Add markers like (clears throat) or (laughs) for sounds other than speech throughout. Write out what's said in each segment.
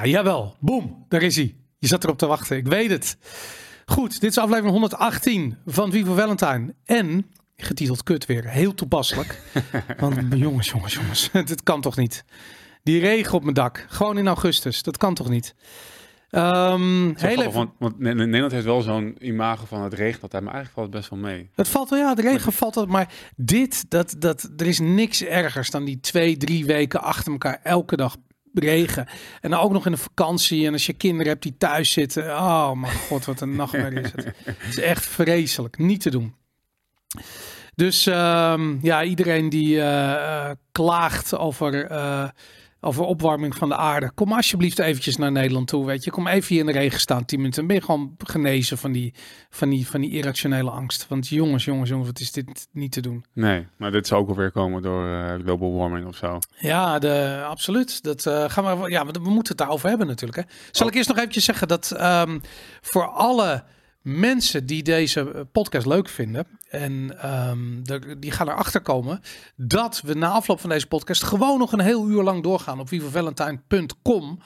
Ja, jawel. Boom, daar is hij. Je zat erop te wachten, ik weet het. Goed, dit is aflevering 118 van Vivo Valentine. En, getiteld kut weer, heel toepasselijk. (laughs) Want jongens, jongens, jongens, (laughs) dit kan toch niet? Die regen op mijn dak, gewoon in augustus, dat kan toch niet? Um, heel grappig, even... want, want, Nederland heeft wel zo'n imago van het regent altijd, maar eigenlijk valt het best wel mee. Het valt wel, ja, de regen valt wel, maar dit, dat, dat, er is niks ergers dan die twee, drie weken achter elkaar elke dag regen. En ook nog in de vakantie. En als je kinderen hebt die thuis zitten. Oh mijn god, wat een nachtmerrie is het. Het is echt vreselijk. Niet te doen. Dus um, ja, iedereen die uh, klaagt over uh, over opwarming van de aarde. Kom alsjeblieft eventjes naar Nederland toe, weet je. Kom even hier in de regen staan, 10 minuten. Dan ben je gewoon genezen van die, van die, van die irrationele angst. Want jongens, jongens, jongens, wat is dit niet te doen? Nee, maar dit zou ook alweer komen door uh, global warming of zo. Ja, de, absoluut. Dat uh, gaan we, ja, we, we, moeten het daarover hebben natuurlijk. Hè. Zal ik eerst nog eventjes zeggen dat um, voor alle mensen die deze eh, podcast leuk vinden. En de, die gaan erachter komen dat we na afloop van deze podcast gewoon nog een heel uur lang doorgaan op vivavalentine.com.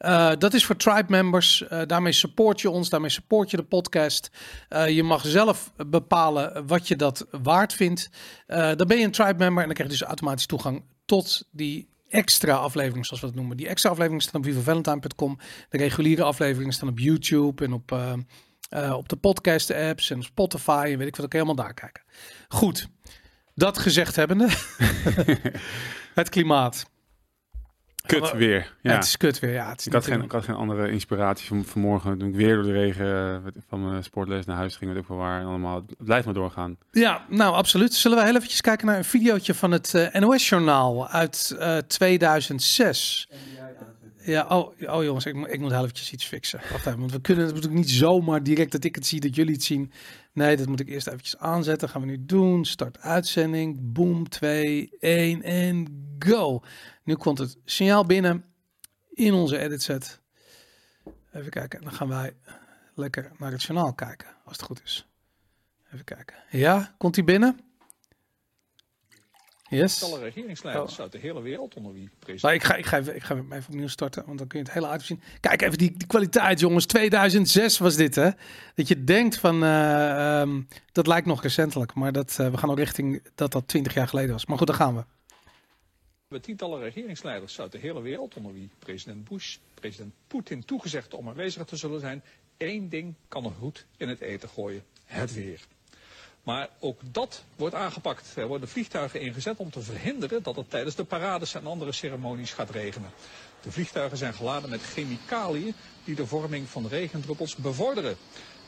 Uh, eh, dat is voor tribe members. Uh, daarmee support je ons, daarmee support je de podcast. Uh, je mag zelf bepalen wat je dat waard vindt. dan ben je een tribe member en dan krijg je dus automatisch toegang tot die extra afleveringen, zoals we het noemen. Die extra afleveringen staan op vivavalentine.com. De reguliere afleveringen staan op YouTube en op uh, op de podcast apps en Spotify en weet ik wat ook helemaal daar kijken. Goed, dat gezegd hebbende. (laughs) het klimaat. Kut weer. Ja. Het is kut weer, ja. Het is ik, had geen, ik had geen andere inspiratie van vanmorgen. Toen ik weer door de regen eh, van mijn sportles naar huis ging. Weet ik wel waar. En allemaal. Het blijft maar doorgaan. Ja, nou absoluut. Zullen we heel eventjes kijken naar een videootje van het uh, NOS-journaal uit uh, 2006. Ja, oh, oh jongens, ik, ik moet heel iets fixen. Wacht even, want we kunnen het natuurlijk niet zomaar direct dat ik het zie, dat jullie het zien. Nee, dat moet ik eerst eventjes aanzetten. gaan we nu doen. Start uitzending. Boom, 2, 1 en go. Nu komt het signaal binnen in onze edit set. Even kijken, dan gaan wij lekker naar het journaal kijken, als het goed is. Even kijken. Ja, komt hij binnen? Yes. Alle regeringsleiders oh. uit de hele wereld onder wie president. Nou, ik, ga, ik, ga even, ik ga even opnieuw starten, want dan kun je het hele uitzien. Kijk even die, die kwaliteit, jongens. 2006 was dit, hè? Dat je denkt van, uh, um, dat lijkt nog recentelijk, maar dat, uh, we gaan ook richting dat dat 20 jaar geleden was. Maar goed, daar gaan we. We tientallen regeringsleiders uit de hele wereld, onder wie president Bush, president Poetin, toegezegd om aanwezig te zullen zijn. Eén ding kan er goed in het eten gooien: het weer. Maar ook dat wordt aangepakt. Er worden vliegtuigen ingezet om te verhinderen dat het tijdens de parades en andere ceremonies gaat regenen. De vliegtuigen zijn geladen met chemicaliën die de vorming van regendruppels bevorderen.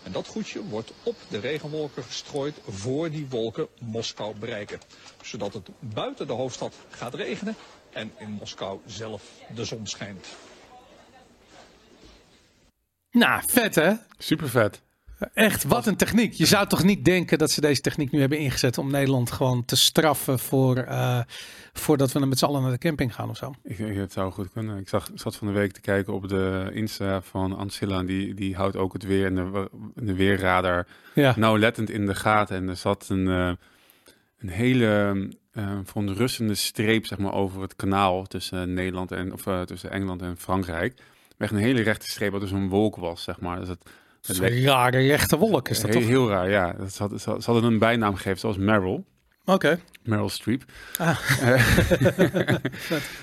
En dat goedje wordt op de regenwolken gestrooid voor die wolken Moskou bereiken. Zodat het buiten de hoofdstad gaat regenen en in Moskou zelf de zon schijnt. Nou, vet hè? Super vet. Echt, wat een techniek. Je zou toch niet denken dat ze deze techniek nu hebben ingezet om Nederland gewoon te straffen voor, uh, voordat we met z'n allen naar de camping gaan of zo? Ik denk het zou goed kunnen. Ik zag, zat van de week te kijken op de Insta van Ancilla. Die, die houdt ook het weer en de, de weerradar ja. nauwlettend in de gaten. En er zat een, uh, een hele uh, verontrustende streep zeg maar, over het kanaal tussen Nederland en of tussen Engeland en Frankrijk. Echt een hele rechte streep, wat dus een wolk was, zeg maar. Dus het, een rare rechte wolk is dat heel, toch? Heel raar, ja. Dat ze, hadden, ze hadden een bijnaam gegeven, zoals Meryl. Oké. Meryl Streep. Ah. (laughs)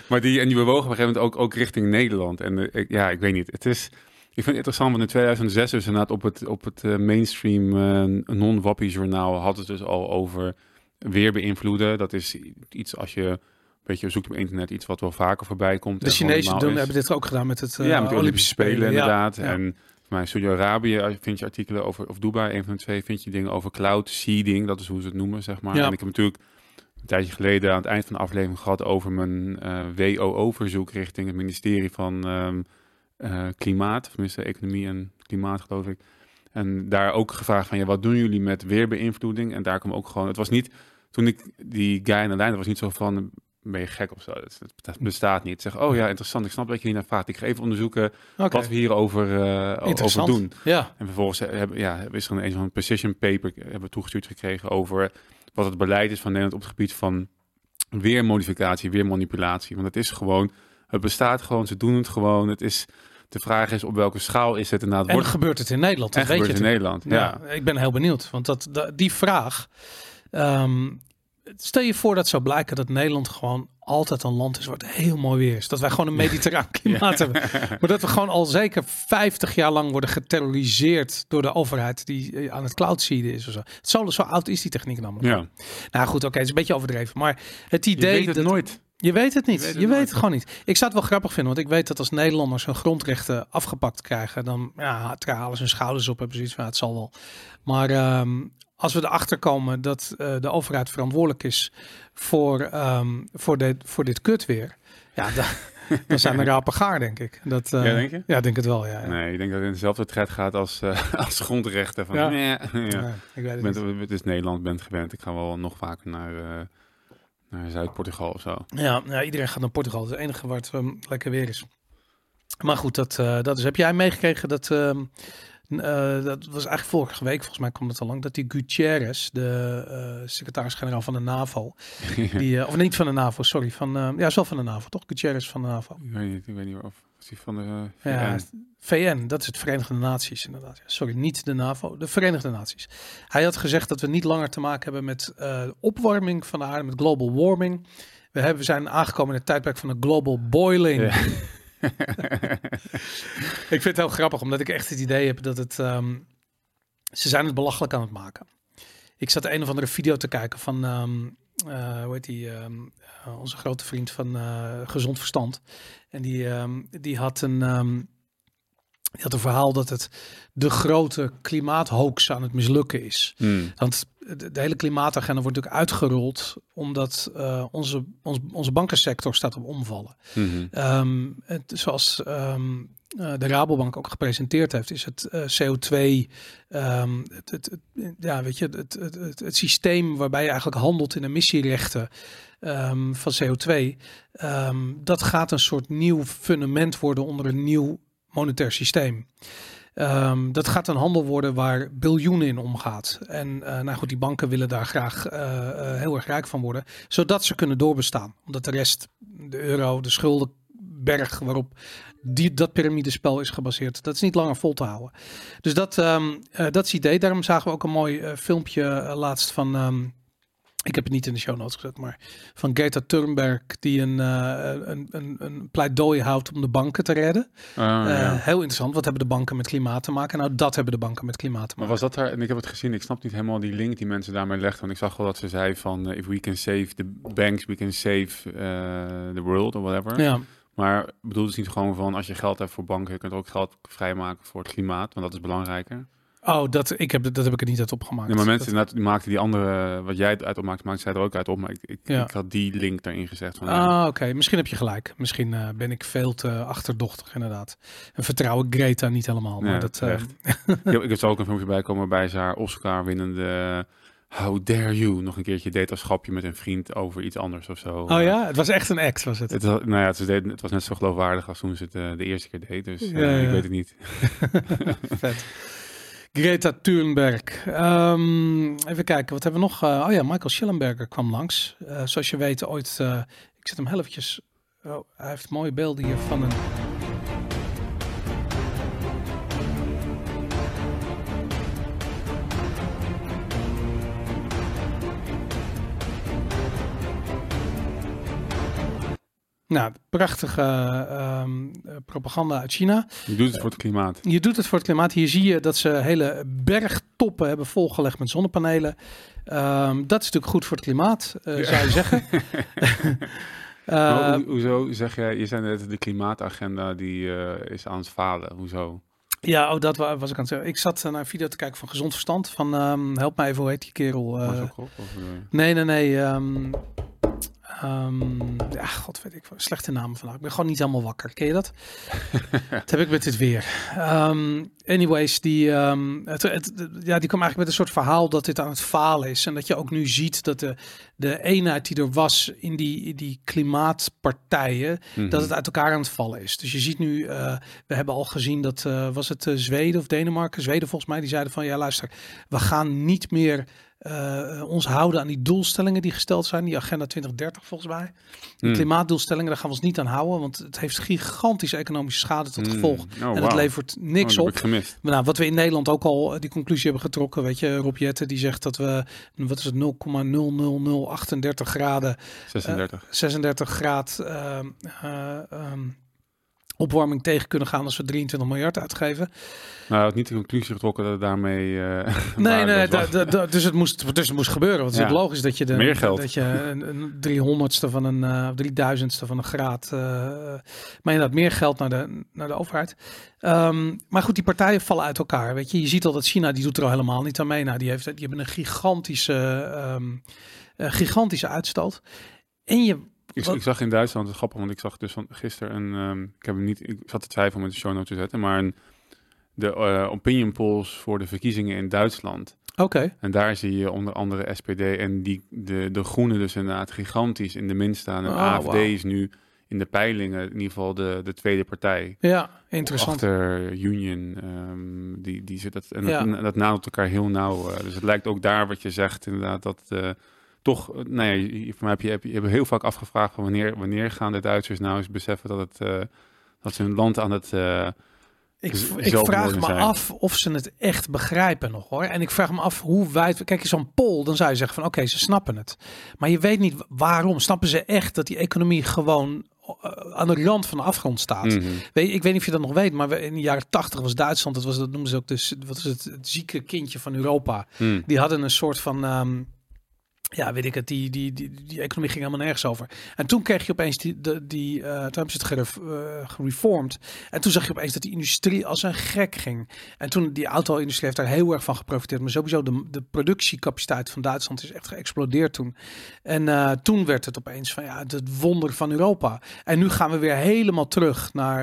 maar die, en die bewogen op een gegeven moment ook, ook richting Nederland. En uh, ik, ja, ik weet niet. Het is, ik vind het interessant, want in 2006 dus inderdaad op het, op het uh, mainstream uh, non-wappie journaal had het dus al over weer beïnvloeden. Dat is iets als je weet je, zoekt op internet iets wat wel vaker voorbij komt. De Chinezen doen, hebben dit ook gedaan met het uh, ja, met de Olympische Spelen, inderdaad. Ja. En maar Saudi-Arabië vind je artikelen over, of Dubai, een van de twee, vind je dingen over cloud seeding. Dat is hoe ze het noemen, zeg maar. En ik heb natuurlijk een tijdje geleden aan het eind van de aflevering gehad over mijn uh, WOO-verzoek richting het ministerie van um, uh, Klimaat, of tenminste Economie en Klimaat, geloof ik. En daar ook gevraagd van, ja, wat doen jullie met weerbeïnvloeding? En daar kwam ook gewoon, het was niet, toen ik die guy aan de lijn, was niet zo van, ben je gek of zo. Het, bestaat niet. Zeg, oh ja, interessant. Ik snap dat je hier naar vraagt. Ik ga even onderzoeken wat we hierover uh, over doen. Ja. En vervolgens hebben, ja, is er een, een precision paper hebben we toegestuurd gekregen over wat het beleid is van Nederland op het gebied van weermodificatie, weermanipulatie. Want het is gewoon, het bestaat gewoon, ze doen het gewoon. Het is, De vraag is op welke schaal is het inderdaad. En wordt... gebeurt het in Nederland? Dat en weet je in Nederland, ja. Ik ben heel benieuwd, want dat, die vraag... Ehm, stel je voor dat zou blijken dat Nederland gewoon altijd een land is waar het heel mooi weer is. Dat wij gewoon een mediterraan klimaat hebben. (laughs) Maar dat we gewoon al zeker 50 jaar lang worden geterroriseerd door de overheid die eh, aan het cloudseeden is. Of zo. Het zo, zo oud is die techniek namelijk. Ja. Nou goed, oké, het is een beetje overdreven. Maar het idee... Je weet het nooit. Je weet het niet. Je weet het, gewoon niet. Ik zou het wel grappig vinden, want ik weet dat als Nederlanders hun grondrechten afgepakt krijgen, dan ja, halen ze hun schouders op en precies van het zal wel. Maar ehm, als we erachter komen dat uh, de overheid verantwoordelijk is voor, um, voor, dit, voor dit kutweer, ja, dan, (laughs) dan zijn we rapen gaar, denk ik. Dat, uh, ja, denk je? Ja, denk het wel, ja, ja. Nee, ik denk dat het in dezelfde tred gaat als, uh, (laughs) als grondrechten. Van, ja. ja. ik weet het, bent, het is Nederland, bent gewend. Ik ga wel nog vaker naar, naar Zuid-Portugal of zo. Ja, ja, iedereen gaat naar Portugal. Het is het enige waar het um, lekker weer is. Maar goed, dat, dat is. Heb jij meegekregen dat... Uh, uh, dat was eigenlijk vorige week, volgens mij kwam het al lang, dat die Gutierrez, de uh, secretaris-generaal van de NAVO, (laughs) die, of niet van de NAVO, sorry, van, ja, zelf van de NAVO, toch? Gutierrez van de NAVO. Ik weet niet, ik weet niet of die van de VN. Ja, VN, dat is het Verenigde Naties inderdaad. Sorry, niet de NAVO, de Verenigde Naties. Hij had gezegd dat we niet langer te maken hebben met opwarming van de aarde, met global warming. We, hebben, we zijn aangekomen in het tijdperk van de global boiling. Ja. (laughs) ik vind het heel grappig, omdat ik echt het idee heb dat het... Um, ze zijn het belachelijk aan het maken. Ik zat een of andere video te kijken van... Um, uh, hoe heet die? Um, onze grote vriend van uh, Gezond Verstand. En die, die had een... die had een verhaal dat het de grote klimaathoax aan het mislukken is. Want de, hele klimaatagenda wordt natuurlijk uitgerold omdat uh, onze, ons, onze bankensector staat op omvallen. Mm het, zoals um, uh, de Rabobank ook gepresenteerd heeft, is het uh, CO2, um, het, het, ja, weet je, het, het, het, systeem waarbij je eigenlijk handelt in emissierechten van CO2, dat gaat een soort nieuw fundament worden onder een nieuw monetair systeem. Um, dat gaat een handel worden waar biljoenen in omgaat. En uh, nou goed, die banken willen daar graag uh, uh, heel erg rijk van worden, zodat ze kunnen doorbestaan. Omdat de rest, de euro, de schuldenberg waarop die, dat piramidespel is gebaseerd, dat is niet langer vol te houden. Dus dat, um, dat is het idee. Daarom zagen we ook een mooi filmpje laatst van um, ik heb het niet in de show notes gezet, maar van Greta Thunberg die een, uh, een, een, een, pleidooi houdt om de banken te redden. Uh, Heel interessant. Wat hebben de banken met klimaat te maken? Nou, dat hebben de banken met klimaat te maken. Maar was dat daar? En ik heb het gezien. Ik snap niet helemaal die link die mensen daarmee legden. Want ik zag wel dat ze zei van, uh, if we can save the banks, we can save the world or whatever. Ja. Maar bedoelt het niet gewoon van, als je geld hebt voor banken, je kunt ook geld vrijmaken voor het klimaat, want dat is belangrijker. Oh, dat, ik heb, dat heb ik er niet uit opgemaakt. Ja, maar mensen dat... die maakten die andere, wat jij uit opmaakt, maakte zij er ook uit op. Maar ik, ik, ik had die link daarin gezegd. Van, ah, oké. Misschien heb je gelijk. Misschien uh, ben ik veel te achterdochtig, inderdaad. En vertrouw ik Greta niet helemaal. Maar dat, uh... ik, heb zo ook een filmpje bij komen bij ze haar Oscar-winnende... How dare you? Nog een keertje deed als schapje met een vriend over iets anders of zo. Oh ja, het was echt een act, was het? Het was, nou ja, het was, het was net zo geloofwaardig als toen ze het uh, de eerste keer deed. Dus ik weet het niet. (laughs) Vet. Greta Thunberg. Um, even kijken, wat hebben we nog? Uh, oh ja, Michael Schellenberger kwam langs. Uh, zoals je weet, ooit. Uh, ik zet hem heel eventjes. Oh, hij heeft mooie beelden hier van een Nou, prachtige um, propaganda uit China. Je doet het voor het klimaat. Je doet het voor het klimaat. Hier zie je dat ze hele bergtoppen hebben volgelegd met zonnepanelen. Um, dat is natuurlijk goed voor het klimaat, uh, zou je zeggen. (laughs) (laughs) uh, ho hoezo zeg jij, je zei net de klimaatagenda die uh, is aan het falen. Hoezo? Ja, oh, dat was ik aan het zeggen. Ik zat naar een video te kijken van Gezond Verstand. Van um, help mij even, hoe heet die kerel? Of, nee, nee, nee. Um, Um, ja, god weet ik, slechte namen vandaag. Ik ben gewoon niet helemaal wakker. Ken je dat? (laughs) dat heb ik met dit weer. Um, anyways, die, um, het, het, ja, die kwam eigenlijk met een soort verhaal dat dit aan het falen is. En dat je ook nu ziet dat de, de eenheid die er was in die, die klimaatpartijen, dat mhm. het uit elkaar aan het vallen is. Dus je ziet nu, uh, we hebben al gezien dat, uh, was het uh, Zweden of Denemarken? Zweden volgens mij, die zeiden van ja luister, we gaan niet meer uh, ons houden aan die doelstellingen die gesteld zijn, die agenda 2030 volgens mij. Die hmm. klimaatdoelstellingen, daar gaan we ons niet aan houden, want het heeft gigantische economische schade tot hmm. gevolg. Oh, en het levert niks oh, op. Nou, wat we in Nederland ook al die conclusie hebben getrokken, weet je, Rob Jette, die zegt dat we, wat is het, 0,00038 graden, 36, 36 graad uh, um, opwarming tegen kunnen gaan als we 23 miljard uitgeven. Nou, het niet de conclusie getrokken dat het daarmee. Uh, (laughs) nee, nee, dus, het moest, dus het moest gebeuren. Want het is logisch dat je de, meer geld. dat je een, een driehonderdste van een uh, drieduizendste van een graad. Uh, maar inderdaad, meer geld naar de, naar de overheid. Um, maar goed, die partijen vallen uit elkaar. Weet je, je ziet al dat China die doet er al helemaal niet aan mee. Nou, die, heeft, die hebben een gigantische, um, gigantische uitstoot. En je ik, ik, zag in Duitsland, het grappig, want ik zag dus van gisteren een, um, ik heb hem niet, ik zat te twijfelen met de show notes te zetten, maar een, de uh, opinion polls voor de verkiezingen in Duitsland. Oké. En daar zie je onder andere SPD en die, de, de groenen dus inderdaad gigantisch in de min staan. En oh, AFD is nu in de peilingen in ieder geval de, de tweede partij. Ja, interessant. Achter Union, um, die, die zit dat, en ja. dat, dat nadelt elkaar heel nauw. Uh, dus het lijkt ook daar wat je zegt inderdaad, dat... Uh, toch, eh, nou ja, voor mij heb je, heb je, heb heel vaak afgevraagd van wanneer, wanneer gaan de Duitsers nou eens beseffen dat, het, uh, dat ze hun land aan het. Uh, ik, ik vraag me af of ze het echt begrijpen nog hoor. En ik vraag me af hoe wijd. Kijk, zo'n pol, dan zou je zeggen van oké, ze snappen het. Maar je weet niet waarom. Snappen ze echt dat die economie gewoon aan de rand van de afgrond staat. Mm weet, ik weet niet of je dat nog weet, maar in de jaren tachtig was Duitsland, dat was dat noemen ze ook dus wat is het, het zieke kindje van Europa. Mm. Die hadden een soort van um, ja, weet ik het, die, die, die, die economie ging helemaal nergens over. En toen kreeg je opeens die, die, die uh, toen hebben ze het geref, uh, gereformed. En toen zag je opeens dat die industrie als een gek ging. En toen die auto-industrie heeft daar heel erg van geprofiteerd. Maar sowieso de, de productiecapaciteit van Duitsland is echt geëxplodeerd toen. En uh, toen werd het opeens van ja, het wonder van Europa. En nu gaan we weer helemaal terug naar,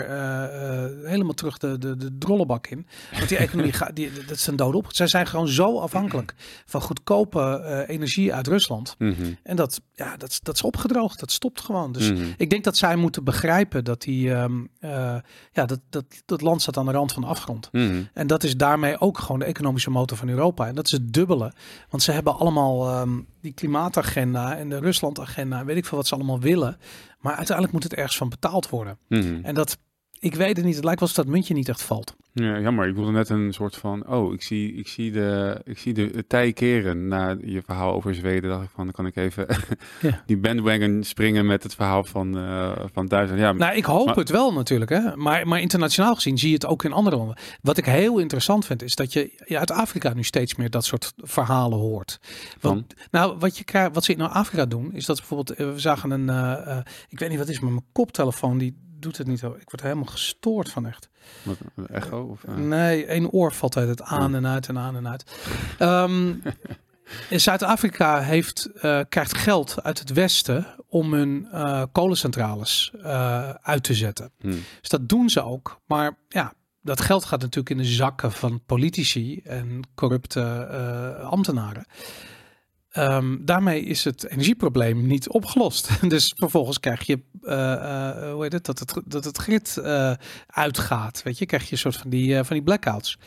helemaal terug de, de, de drollenbak in. Want die economie (laughs) gaat, die, dat is een dood op. Zij zijn gewoon zo afhankelijk van goedkope energie uit Rusland Rusland. Mhm. En dat, ja, dat, dat is opgedroogd. Dat stopt gewoon. Dus mhm. ik denk dat zij moeten begrijpen dat die, um, uh, ja, dat, dat, dat land staat aan de rand van de afgrond. Mhm. En dat is daarmee ook gewoon de economische motor van Europa. En dat is het dubbele. Want ze hebben allemaal um, die klimaatagenda en de Ruslandagenda. Weet ik veel wat ze allemaal willen. Maar uiteindelijk moet het ergens van betaald worden. En dat, ik weet het niet. Het lijkt wel dat muntje niet echt valt. Ja, jammer. Ik wilde net een soort van, oh, ik zie, ik zie de, ik zie de, tij keren na je verhaal over Zweden. Dacht ik van, dan kan ik even (laughs) ja. die bandwagon springen met het verhaal van, uh, van Duitsland. Ja, nou, ik hoop het wel natuurlijk, hè. Maar, maar internationaal gezien zie je het ook in andere landen. Wat ik heel interessant vind, is dat je ja, uit Afrika nu steeds meer dat soort verhalen hoort. Want, nou, wat, je krijgt, wat ze in Afrika doen, is dat bijvoorbeeld, eh, we zagen een, uh, ik weet niet wat is, maar mijn koptelefoon die doet het niet. Ik word helemaal gestoord van echt. Wat, een echo? Of, uh... Nee, één oor valt uit het aan en uit en aan en uit. Um, (laughs) in Zuid-Afrika heeft, uh, krijgt geld uit het Westen om hun uh, kolencentrales uit te zetten. Hmm. Dus dat doen ze ook. Maar ja, dat geld gaat natuurlijk in de zakken van politici en corrupte ambtenaren. Um, daarmee is het energieprobleem niet opgelost. (laughs) dus vervolgens krijg je, uh, uh, hoe heet het, dat het, dat het grid uh, uitgaat. Weet je, krijg je een soort van die, van die blackouts.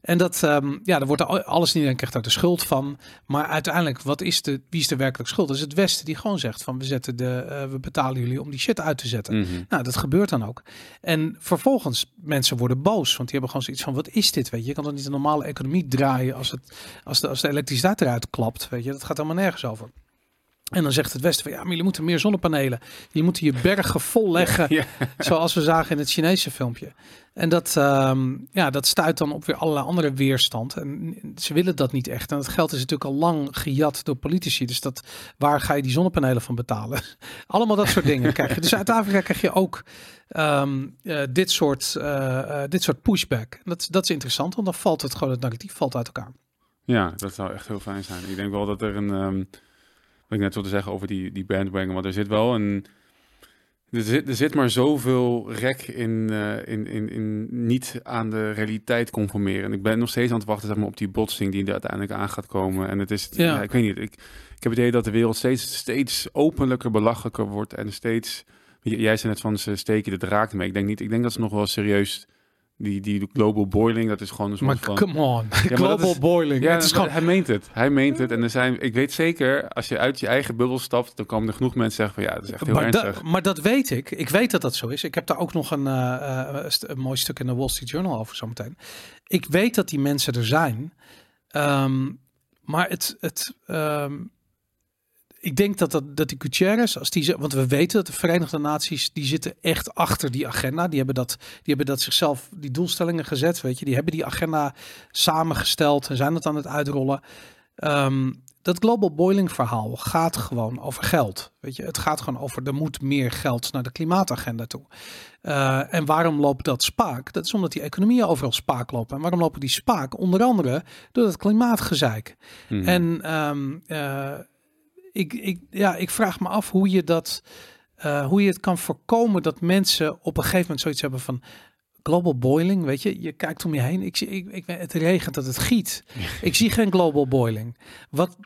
En dat, um, ja, daar wordt alles niet, krijgt daar de schuld van. Maar uiteindelijk, wat is de, wie is de werkelijk schuld? Dat is het Westen die gewoon zegt van we zetten de, uh, we betalen jullie om die shit uit te zetten. Mhm. Nou, dat gebeurt dan ook. En vervolgens, mensen worden boos, want die hebben gewoon zoiets van wat is dit? Weet je, je kan dan niet een normale economie draaien als, het, als, de, als de elektriciteit eruit klapt. Weet je, dat gaat helemaal nergens over. En dan zegt het Westen van ja, maar jullie moeten meer zonnepanelen. Je moet je bergen vol leggen, zoals we zagen in het Chinese filmpje. En dat, um, ja, dat stuit dan op weer allerlei andere weerstand. En ze willen dat niet echt. En dat geld is natuurlijk al lang gejat door politici. Dus dat, waar ga je die zonnepanelen van betalen? (laughs) Allemaal dat soort dingen krijg je. Dus uit Afrika krijg je ook um, uh, dit, soort, uh, uh, dit soort pushback. Dat, dat is interessant, want dan valt het gewoon, het narratief valt uit elkaar. Ja, dat zou echt heel fijn zijn. Ik denk wel dat er een... Um wat ik net wilde zeggen over die, die bandwagon. Want er zit wel een... Er zit, er zit maar zoveel rek in, uh, in, in, in niet aan de realiteit conformeren. Ik ben nog steeds aan het wachten zeg maar, op die botsing die er uiteindelijk aan gaat komen. En het is, ja. ja ik weet niet, ik, ik heb het idee dat de wereld steeds, steeds openlijker, belachelijker wordt. En steeds, jij zei net van ze steken de draak mee. Ik denk niet, ik denk dat ze nog wel serieus die, die global boiling, dat is gewoon een soort maar van... come on, global boiling. Ja, het is gewoon... hij meent het. Hij meent het. En er zijn, ik weet zeker, als je uit je eigen bubbel stapt, dan komen er genoeg mensen zeggen van ja, dat is echt heel maar ernstig. maar dat weet ik. Ik weet dat dat zo is. Ik heb daar ook nog een, uh, een mooi stuk in de Wall Street Journal over zometeen. Ik weet dat die mensen er zijn. Um, maar het, het um, ik denk dat, dat, dat die Gutierrez, als die, want we weten dat de Verenigde Naties, die zitten echt achter die agenda. Die hebben dat, die hebben dat zichzelf, die doelstellingen gezet, weet je. Die hebben die agenda samengesteld en zijn het aan het uitrollen. Um, dat global boiling verhaal gaat gewoon over geld. Weet je, het gaat gewoon over er moet meer geld naar de klimaatagenda toe. Uh, en waarom loopt dat spaak? Dat is omdat die economieën overal spaak lopen. En waarom lopen die spaak? Onder andere door het klimaatgezeik. Hmm. En um, uh, ik, ik, ja, ik vraag me af hoe je dat, uh, hoe je het kan voorkomen dat mensen op een gegeven moment zoiets hebben van global boiling, weet je, je kijkt om je heen, ik zie, ik, ik, het regent, dat het giet. (laughs) ik zie geen global boiling. Wat,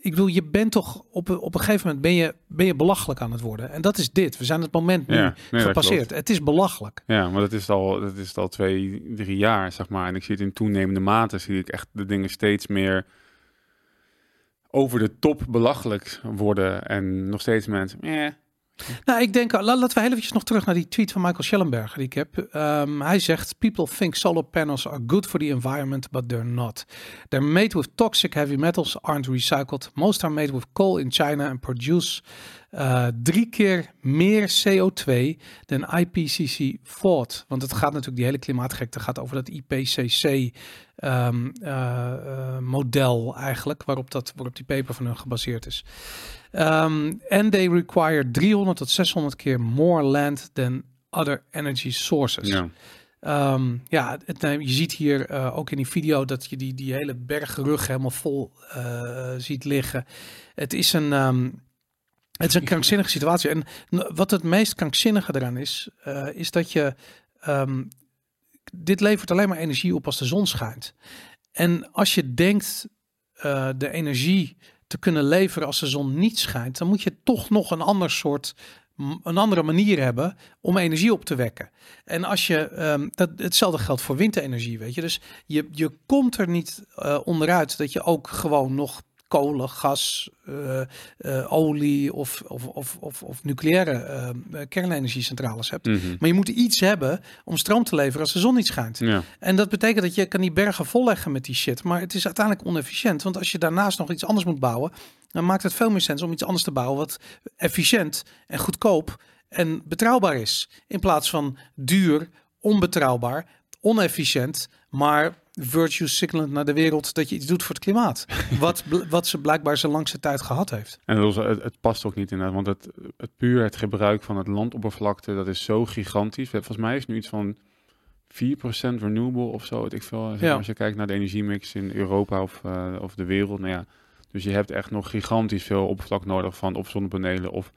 ik bedoel, je bent toch op, op een gegeven moment ben je, ben je belachelijk aan het worden. En dat is dit. We zijn het moment nu ja, nee, gepasseerd. Het is belachelijk. Ja, maar dat is al, dat is al twee, drie jaar, zeg maar. En ik zie het in toenemende mate, zie ik echt de dingen steeds meer over de top belachelijk worden. En nog steeds mensen, eh. Nou, ik denk, laten we heel eventjes nog terug naar die tweet van Michael Schellenberger die ik heb. Um, hij zegt, people think solar panels are good for the environment, but they're not. They're made with toxic heavy metals, aren't recycled. Most are made with coal in China and produce uh, drie keer meer CO2 dan IPCC thought. Want het gaat natuurlijk, die hele klimaatgekte gaat over dat IPCC um, ehm, uh, model eigenlijk, waarop, dat, waarop die paper van hun gebaseerd is. Um, and they require 300 tot 600 keer more land than other energy sources. Ja. Um, ja, het, je ziet hier uh, ook in die video dat je die, die hele bergrug helemaal vol uh, ziet liggen. Het is een, um, het is een krankzinnige situatie. En wat het meest krankzinnige eraan is, uh, is dat je. Um, dit levert alleen maar energie op als de zon schijnt. En als je denkt de energie te kunnen leveren als de zon niet schijnt, dan moet je toch nog een ander soort een andere manier hebben om energie op te wekken. En als je, um, dat, hetzelfde geldt voor windenergie, weet je. Dus je, je komt er niet uh, onderuit dat je ook gewoon nog kolen, gas, uh, uh, olie of, of, of, of, of nucleaire uh, kernenergiecentrales hebt. Mm -hmm. Maar je moet iets hebben om stroom te leveren als de zon niet schijnt. Ja. En dat betekent dat je kan die bergen volleggen met die shit. Maar het is uiteindelijk onefficiënt. Want als je daarnaast nog iets anders moet bouwen, dan maakt het veel meer sens om iets anders te bouwen wat efficiënt en goedkoop en betrouwbaar is. In plaats van duur, onbetrouwbaar, onefficiënt, maar virtue signalend naar de wereld dat je iets doet voor het klimaat. (laughs) wat, wat ze blijkbaar zijn langste tijd gehad heeft. En het, het past ook niet inderdaad, want het, het puur het gebruik van het landoppervlakte, dat is zo gigantisch. Volgens mij is nu iets van 4% renewable of zo. Ik veel, ja. Als je kijkt naar de energiemix in Europa of, uh, of de wereld. Nou ja, dus je hebt echt nog gigantisch veel oppervlak nodig van of zonnepanelen of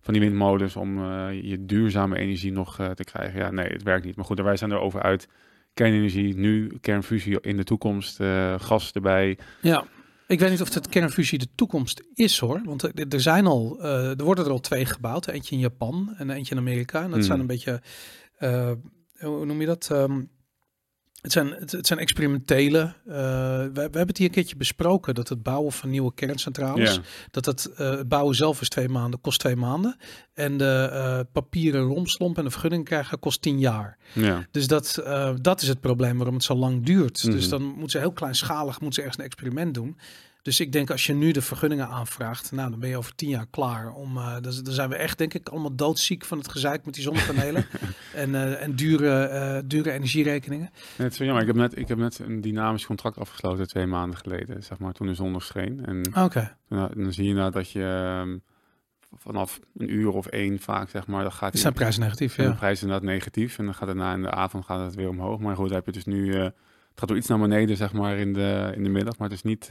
van die windmolens om uh, je duurzame energie nog uh, te krijgen. Ja, nee, het werkt niet. Maar goed, wij zijn erover uit kernenergie, nu kernfusie in de toekomst, uh, gas erbij. Ja. Ik weet niet of het kernfusie de toekomst is hoor. Want er zijn al, uh, er worden er al twee gebouwd. Eentje in Japan en eentje in Amerika. En dat hmm. zijn een beetje, uh, hoe noem je dat? Um, het zijn, het, zijn experimentele. Uh, we, we, hebben het hier een keertje besproken dat het bouwen van nieuwe kerncentrales, dat het, uh, het bouwen zelf is twee maanden, kost twee maanden. En de uh, papieren romslomp en de vergunning krijgen kost tien jaar. Ja. Dus dat, dat is het probleem waarom het zo lang duurt. Dus mhm. dan moeten ze heel kleinschalig moeten ze ergens een experiment doen. Dus ik denk als je nu de vergunningen aanvraagt, nou dan ben je over tien jaar klaar. Om, uh, dan, dan zijn we echt denk ik allemaal doodziek van het gezeik met die zonnepanelen (laughs) en, uh, en dure, uh, dure energierekeningen. het is jammer. Ik heb, net, ik heb net een dynamisch contract afgesloten twee maanden geleden, zeg maar, toen de zon nog scheen. En okay. dan, dan, zie je nou dat je um, vanaf een uur of één vaak, zeg maar, dan gaat... Het zijn prijzen negatief, ja. De prijs inderdaad negatief en dan gaat het na in de avond gaat het weer omhoog. Maar goed, heb je dus nu... het gaat wel iets naar beneden, zeg maar, in de, in de middag, maar het is niet...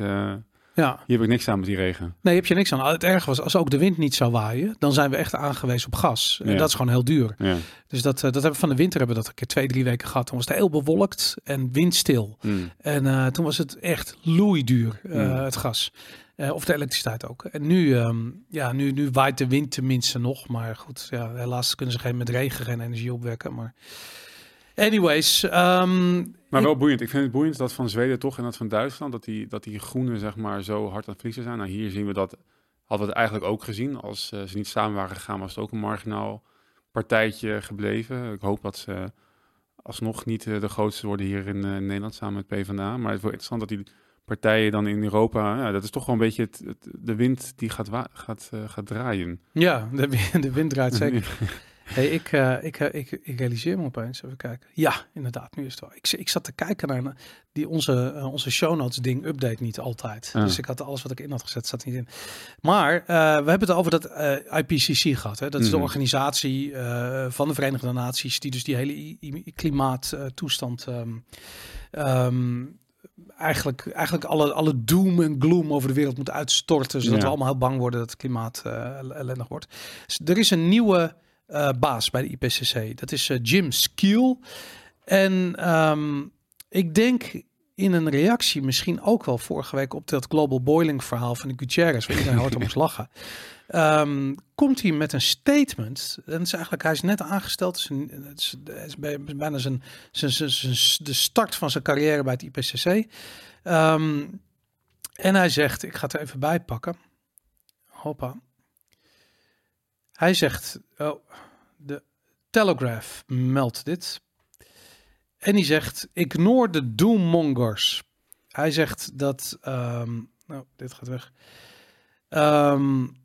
Ja. Hier heb ik niks aan met die regen. Nee, heb je niks aan. Het erg was, als ook de wind niet zou waaien, dan zijn we echt aangewezen op gas. En dat is gewoon heel duur. Ja. Dus dat, uh, dat hebben we van de winter hebben we dat een keer twee, drie weken gehad. Toen was het heel bewolkt en windstil. Mm. En uh, toen was het echt loeiduur, uh, mm. het gas. of de elektriciteit ook. En nu, um, ja, nu, nu waait de wind tenminste nog. Maar goed, ja, helaas kunnen ze geen met regen geen energie opwekken. Maar Anyways. Um, maar wel boeiend. Ik vind het boeiend dat van Zweden toch en dat van Duitsland, dat die, dat die groenen zeg maar zo hard aan het verliezen zijn. Nou, hier zien we dat, hadden we het eigenlijk ook gezien. Als uh, ze niet samen waren gegaan, was het ook een marginaal partijtje gebleven. Ik hoop dat ze alsnog niet uh, de grootste worden hier in uh, Nederland samen met PvdA. Maar het is wel interessant dat die partijen dan in Europa, ja, dat is toch wel een beetje het, het de wind die gaat, gaat, gaat draaien. Ja, de, (laughs) de wind draait zeker. (laughs) Hey, ik, uh, ik, uh, ik, ik, realiseer me opeens, even kijken. Ja, inderdaad, nu is het wel. Ik, ik zat te kijken naar die onze, uh, onze show notes ding update niet altijd. Ah. Dus ik had alles wat ik in had gezet, zat niet in. Maar we hebben het over dat IPCC gehad. Hè? Dat is de mhm. organisatie van de Verenigde Naties, die dus die hele klimaattoestand um, um, eigenlijk, eigenlijk alle, alle doom en gloom over de wereld moet uitstorten. Zodat we allemaal heel bang worden dat het klimaat ellendig wordt. Dus er is een nieuwe uh, baas bij de IPCC. Dat is uh, Jim Skeel. En um, ik denk in een reactie misschien ook wel vorige week op dat global boiling verhaal van de Gutierrez, waar iedereen hard om moest (laughs) lachen. Um, komt hij met een statement. En is eigenlijk, hij is net aangesteld. Het is, het is, het is bijna zijn, zijn, zijn, zijn, de start van zijn carrière bij het IPCC. Um, ehm, en hij zegt, ik ga het er even bij pakken. Hoppa. Hij zegt, oh, de Telegraph meldt dit. En hij zegt, ignore de doommongers. Hij zegt dat, um, nou, dit gaat weg. Um,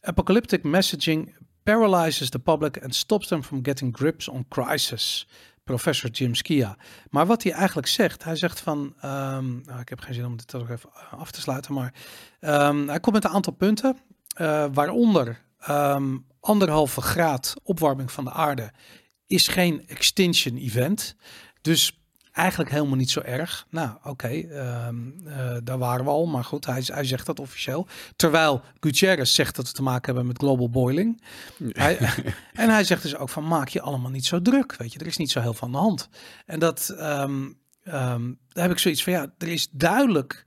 apocalyptic messaging paralyzes the public and stops them from getting grips on crisis. Professor Jim Skia. Maar wat hij eigenlijk zegt, hij zegt van, um, nou, ik heb geen zin om dit ook even af te sluiten, maar hij komt met een aantal punten, uh, waaronder um, anderhalve graad opwarming van de aarde is geen extinction event. Dus eigenlijk helemaal niet zo erg. Nou, oké, ehm, eh, daar waren we al, maar goed, hij, hij zegt dat officieel. Terwijl Gutierrez zegt dat we te maken hebben met global boiling. Hij, (laughs) en hij zegt dus ook van, maak je allemaal niet zo druk, weet je, er is niet zo heel veel aan de hand. En dat, um, um, daar heb ik zoiets van, ja, er is duidelijk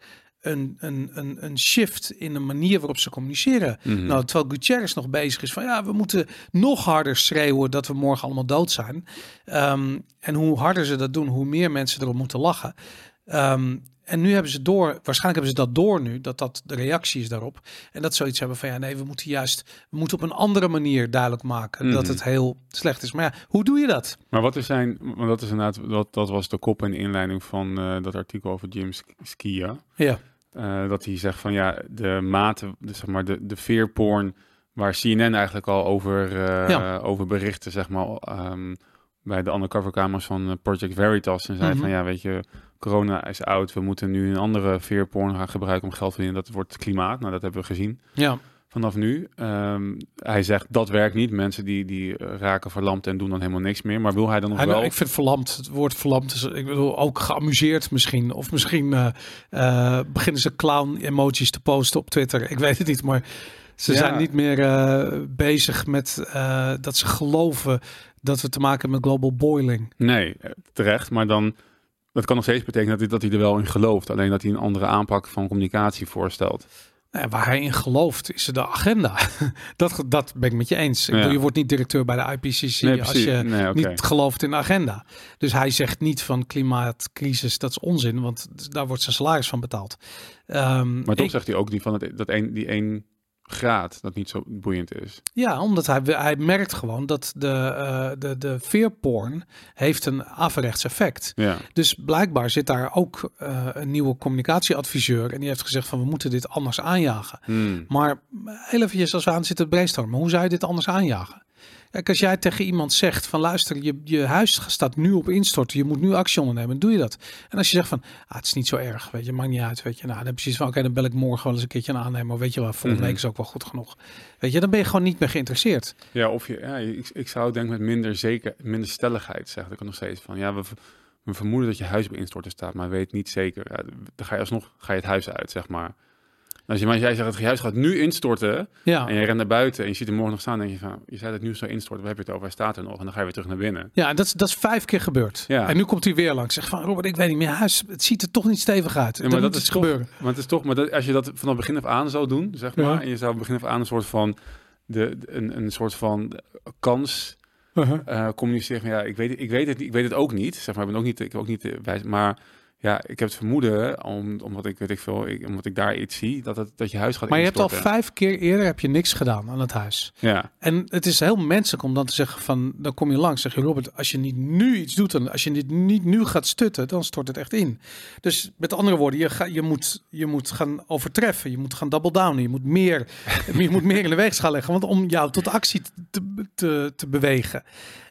een, een, een, een shift in de manier waarop ze communiceren. Mm Nou, terwijl Gutierrez nog bezig is van ja, we moeten nog harder schreeuwen dat we morgen allemaal dood zijn. Um, en hoe harder ze dat doen, hoe meer mensen erop moeten lachen. Um, en nu hebben ze door, waarschijnlijk hebben ze dat door nu, dat dat de reactie is daarop. En dat zoiets hebben van ja, nee, we moeten juist, we moeten op een andere manier duidelijk maken dat mhm. het heel slecht is. Maar ja, hoe doe je dat? Maar wat is zijn, want dat is inderdaad, dat, dat was de kop en inleiding van uh, dat artikel over James Skia. Ja. Uh, dat hij zegt van ja, de mate, de, zeg maar, de, de veerporn waar CNN eigenlijk al over, uh, ja. over berichten, zeg maar, um, bij de undercoverkamers van eh, Project Veritas. En zei mm van ja, weet je, corona is oud, we moeten nu een andere veerporn gaan gebruiken om geld te verdienen. Dat wordt klimaat. Nou, dat hebben we gezien. Ja vanaf nu. Um, hij zegt dat werkt niet. Mensen die, die raken verlamd en doen dan helemaal niks meer. Maar wil hij dan nog hij, wel? Ik vind verlamd, het woord verlamd is, ik bedoel, ook geamuseerd misschien. Of misschien uh, uh, beginnen ze clown emoties te posten op Twitter. Ik weet het niet, maar ze zijn niet meer uh, bezig met dat ze geloven dat we te maken hebben met global boiling. Nee, terecht. Maar dan, dat kan nog steeds betekenen dat hij, dat hij er wel in gelooft. Alleen dat hij een andere aanpak van communicatie voorstelt. Nou, waar hij in gelooft is de agenda. (laughs) dat, dat ben ik met je eens. Ja. je wordt niet directeur bij de IPCC als je niet gelooft in de agenda. Dus hij zegt niet van klimaatcrisis, dat is onzin, want daar wordt zijn salaris van betaald. Um, maar toch zegt hij ook die van het, dat een, die één graad dat niet zo boeiend is. Ja, omdat hij, hij merkt gewoon dat de, uh, de, de veerporn heeft een averechts effect. Ja. Dus blijkbaar zit daar ook uh, een nieuwe communicatieadviseur en die heeft gezegd van we moeten dit anders aanjagen. Hmm. Maar heel even als we aan zitten brainstormen, hoe zou je dit anders aanjagen? Kijk, als jij tegen iemand zegt van luister, je, je huis staat nu op instorten, je moet nu actie ondernemen, doe je dat. En als je zegt van, ah, het is niet zo erg, weet je, maakt niet uit, weet je. Nou, dan precies van, oké, dan bel ik morgen wel eens een keertje een aannemer, weet je wel, volgende mhm. week is ook wel goed genoeg. Weet je, dan ben je gewoon niet meer geïnteresseerd. Ja, of je, ja, ik, ik zou denk met minder zeker, minder stelligheid zeggen. Ik nog steeds van, ja, we, we vermoeden dat je huis op instorten staat, maar weet niet zeker. Ja, dan ga je alsnog, ga je het huis uit, zeg maar. Als, je, maar jij zegt, het huis gaat nu instorten ja. en je rent naar buiten en je ziet hem morgen nog staan, denk je van, je zei dat het nu zou instorten, we hebben het over, hij staat er nog en dan ga je weer terug naar binnen. Ja, dat, dat is vijf keer gebeurd. Ja. En nu komt hij weer langs. Zeg van, Robert, ik weet niet meer, huis, het ziet er toch niet stevig uit. Ja, maar dat is toch, gebeuren. Maar het is toch, maar dat, als je dat vanaf begin af aan zou doen, zeg maar, en je zou begin af aan een soort van, de, een, een soort van kans uh-huh. communiceren. Ja, ik weet, ik weet het, ik weet het ook niet. Zeg maar, ik ben ook niet, ik ook niet wijs, maar ja, ik heb het vermoeden, om, omdat ik weet ik veel, ik, omdat ik daar iets zie, dat, het, dat je huis gaat Maar je hebt al vijf keer eerder heb je niks gedaan aan het huis. Ja. En het is heel menselijk om dan te zeggen van, dan kom je langs, zeg je Robert, als je niet nu iets doet, dan als je dit niet nu gaat stutten, dan stort het echt in. Dus met andere woorden, je, ga, je, moet, je moet gaan overtreffen, je moet gaan double down, je moet meer, (laughs) je moet meer in de weegschaal leggen, want om jou tot actie te, te, te bewegen.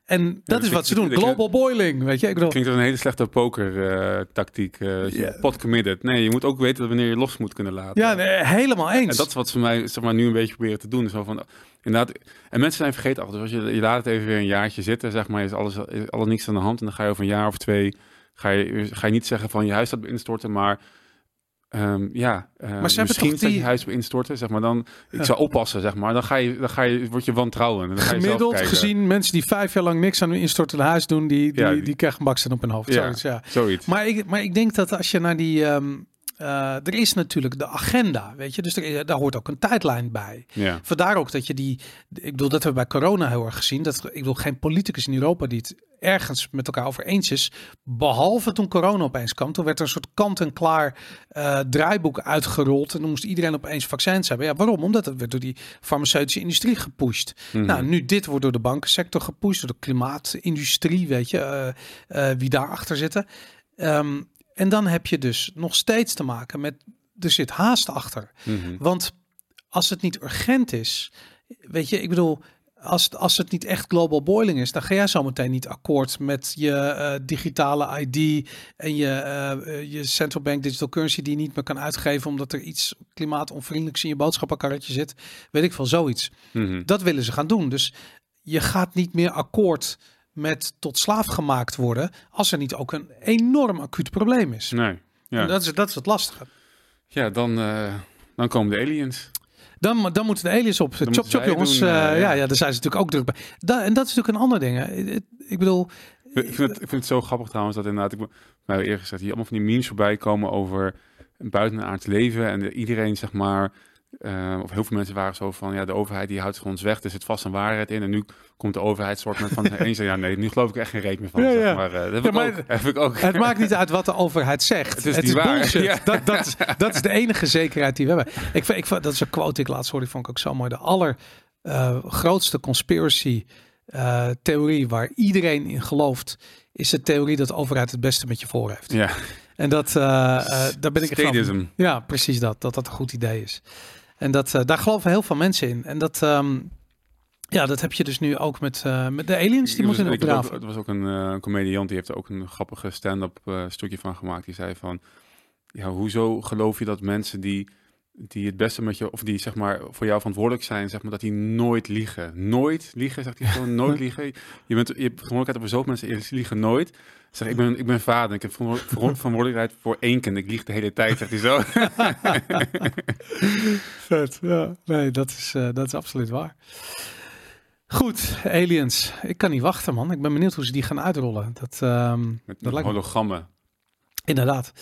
En dat is wat ze doen. Global boiling, weet je. Ik bedoel... Klinkt als een hele slechte poker uh, tactiek. Uh, pot committed. Nee, je moet ook weten wanneer je los moet kunnen laten. Ja, nee, helemaal eens. En dat is wat ze mij zeg maar, nu een beetje proberen te doen. Zo van, inderdaad, en mensen zijn vergeten af. Dus als je, je laat het even weer een jaartje zitten, zeg maar, is alles, is alles niks aan de hand. En dan ga je over een jaar of twee, ga je, ga je niet zeggen van je huis staat instorten, maar Um, ja, uh, maar ze misschien toch die... je huis instorten, zeg maar. Dan, ik zou oppassen, zeg maar. Dan ga je, dan ga je, word je wantrouwen. En dan ga je Gemiddeld gezien, mensen die vijf jaar lang niks aan hun instortende huis doen, die, die, ja, die, die krijgen baksen op hun hoofd. Ja, zoiets, ja. zoiets. Maar, ik, maar ik denk dat als je naar die... Um, uh, er is natuurlijk de agenda, weet je, dus er, daar hoort ook een tijdlijn bij. Ja. Vandaar ook dat je die, ik bedoel, dat hebben we bij corona heel erg gezien. Dat ik bedoel, geen politicus in Europa die het ergens met elkaar over eens is. Behalve toen corona opeens kwam. Toen werd er een soort kant-en-klaar uh, draaiboek uitgerold. En dan moest iedereen opeens vaccins hebben. Ja, waarom? Omdat het werd door die farmaceutische industrie gepusht. Mhm. Nou, nu dit wordt door de bankensector gepusht. Door de klimaatindustrie, weet je. Uh, wie daarachter zitten. Um, en dan heb je dus nog steeds te maken met... Er zit haast achter. Mhm. Want als het niet urgent is... Weet je, ik bedoel als, als het niet echt global boiling is, dan ga jij zo meteen niet akkoord met je uh, digitale ID en je, uh, je central bank digital currency die je niet meer kan uitgeven omdat er iets klimaatonvriendelijks in je boodschappenkarretje zit. Weet ik veel, zoiets. Mhm. Dat willen ze gaan doen. Dus je gaat niet meer akkoord met tot slaaf gemaakt worden als er niet ook een enorm acuut probleem is. Nee. Ja. En dat is, dat is het lastige. Ja, dan, dan komen de aliens. Dan, dan moeten de aliens op. Dan chop, chop, jongens. Doen, uh, ja. ja, ja, daar zijn ze natuurlijk ook druk bij. Da en dat is natuurlijk een ander ding. Hè. Ik bedoel... Ik vind, het, ik vind het zo grappig trouwens dat inderdaad, ik mij eerder gezegd, hier allemaal van die memes voorbij komen over een buitenaards leven en iedereen zeg maar uh, of heel veel mensen waren zo van, ja, de overheid die houdt ons weg, er zit vast een waarheid in. En nu komt de overheid soort met van (laughs) eens, ja, nee, nu geloof ik echt geen reet meer van. Ja, ja. maar, uh, dat heb, ja, maar, ik ook, (laughs) heb ik ook. Het maakt niet uit wat de overheid zegt. Het is, het is bullshit. Ja. Dat, dat, is, (laughs) dat is de enige zekerheid die we hebben. Ik, ik, dat is een quote ik laatst hoorde, vond ik ook zo mooi. De allergrootste uh, conspiracy theorie waar iedereen in gelooft, is de theorie dat de overheid het beste met je voor heeft. Ja. En dat, daar ben ik van. Ja, precies dat. Dat dat een goed idee is. En dat, uh, daar geloven heel veel mensen in. En dat, um, ja, dat heb je dus nu ook met, uh, met de aliens. Die moeten in Er was ook een uh, comediant, die heeft er ook een grappige stand-up stukje van gemaakt. Die zei van, ja, hoezo geloof je dat mensen die die het beste met je, of die zeg maar voor jou verantwoordelijk zijn, zeg maar dat die nooit liegen. Nooit liegen, zegt hij gewoon, nooit (laughs) liegen. Je bent, je hebt verantwoordelijkheid over zoveel mensen, die liegen nooit. Zeg, ik ben, ik ben vader, ik heb (laughs) verantwoordelijkheid voor één kind, ik lieg de hele tijd, zegt hij zo. (laughs) Vet, ja. Nee, dat is, uh, dat is absoluut waar. Goed, aliens. Ik kan niet wachten, man. Ik ben benieuwd hoe ze die gaan uitrollen. Dat, um, met, dat hologrammen. Inderdaad.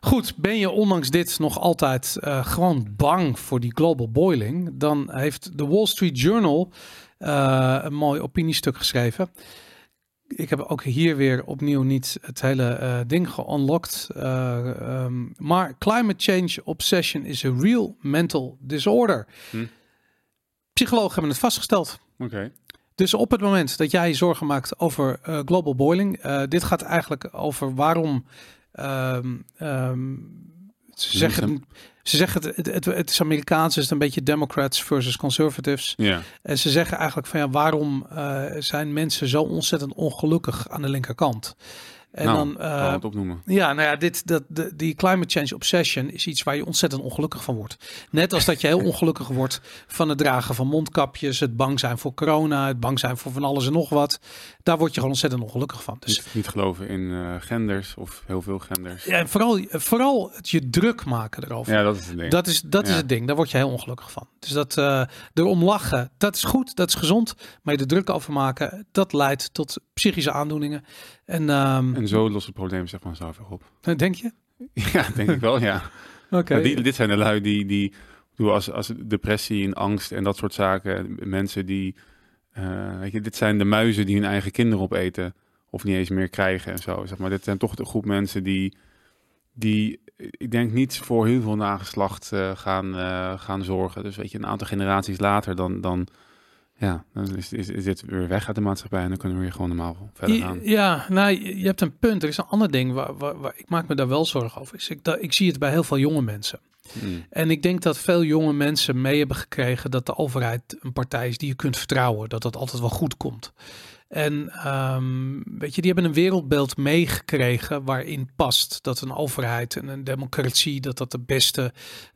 Goed, ben je ondanks dit nog altijd uh, gewoon bang voor die global boiling? Dan heeft de Wall Street Journal uh, een mooi opiniestuk geschreven. Ik heb ook hier weer opnieuw niet het hele uh, ding geunlocked. Um, maar climate change obsession is a real mental disorder. Hm. Psychologen hebben het vastgesteld. Oké. Dus op het moment dat jij zorgen maakt over global boiling, dit gaat eigenlijk over waarom Um, um, ze zeggen, ze zeggen het, het, het, is Amerikaans, is het een beetje Democrats versus Conservatives. Ja. En ze zeggen eigenlijk van ja, waarom uh, zijn mensen zo ontzettend ongelukkig aan de linkerkant? En nou, dan, uh, het opnoemen. Ja, nou ja, dit, dat, de, die climate change obsession is iets waar je ontzettend ongelukkig van wordt. Net als dat je heel (laughs) ongelukkig wordt van het dragen van mondkapjes, het bang zijn voor corona, het bang zijn voor van alles en nog wat. Daar word je gewoon ontzettend ongelukkig van. Dus niet, niet geloven in uh, genders of heel veel genders. Ja, en vooral, vooral het je druk maken erover. Ja, dat is het ding. Dat is, dat is het ding. Daar word je heel ongelukkig van. Dus dat uh, erom lachen, dat is goed, dat is gezond. Maar je er druk over maken, dat leidt tot psychische aandoeningen. En, um, en zo lost het probleem zich vanzelf op. Denk je? (laughs) Ja, denk ik wel, ja. (laughs) Oké. dit zijn de lui die, die als, als depressie en angst en dat soort zaken, mensen die weet je, dit zijn de muizen die hun eigen kinderen opeten of niet eens meer krijgen en zo. Zeg maar, dit zijn toch de groep mensen die, die ik denk niet voor heel veel nageslacht gaan, gaan zorgen. Dus weet je, een aantal generaties later dan, dan ja, dan is, is, is dit weer weg uit de maatschappij en dan kunnen we weer gewoon normaal verder gaan. Ja, nou, je hebt een punt. Er is een ander ding waar, waar, ik maak me daar wel zorgen over. Is ik, dat, ik zie het bij heel veel jonge mensen. Hmm. En ik denk dat veel jonge mensen mee hebben gekregen dat de overheid een partij is die je kunt vertrouwen. Dat dat altijd wel goed komt. En um, weet je, die hebben een wereldbeeld meegekregen waarin past dat een overheid en een democratie, dat dat de beste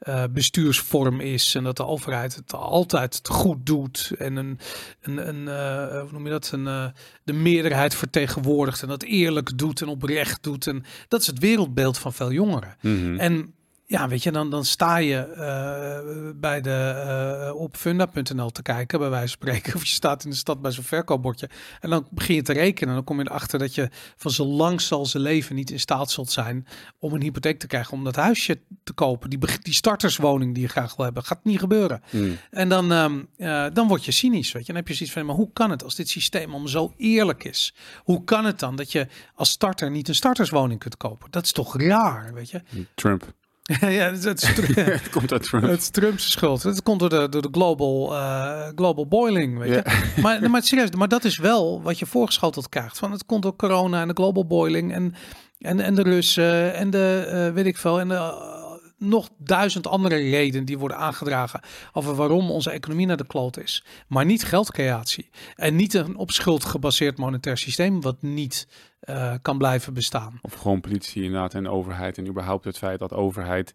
uh, bestuursvorm is. En dat de overheid het altijd goed doet. En een, een, een uh, hoe noem je dat? Een, uh, de meerderheid vertegenwoordigt en dat eerlijk doet en oprecht doet. En dat is het wereldbeeld van veel jongeren. Mm -hmm. En ja, weet je, dan, dan sta je uh, bij de, uh, op funda.nl te kijken, bij wijze van spreken. (laughs) Of je staat in de stad bij zo'n verkoopbordje. En dan begin je te rekenen. En dan kom je erachter dat je van zo lang zal zijn leven niet in staat zult zijn om een hypotheek te krijgen. Om dat huisje te kopen. Die, die starterswoning die je graag wil hebben. Gaat niet gebeuren. Hmm. En dan, um, uh, dan word je cynisch. Weet je. Dan heb je zoiets van, maar hoe kan het als dit systeem om zo eerlijk is? Hoe kan het dan dat je als starter niet een starterswoning kunt kopen? Dat is toch raar, weet je? Trump. (laughs) ja, het, (laughs) het, komt uit Trump. Het is Trump's schuld. Het komt door de, door de global, uh, global boiling. Weet je? (laughs) maar, maar serieus, maar dat is wel wat je voorgeschoteld krijgt. Van het komt door corona en de global boiling en, en, en de Russen en de uh, weet ik veel. En de, uh, nog duizend andere redenen die worden aangedragen over waarom onze economie naar de kloot is. Maar niet geldcreatie. En niet een op schuld gebaseerd monetair systeem wat niet uh, kan blijven bestaan. Of gewoon politie inderdaad en overheid. En überhaupt het feit dat overheid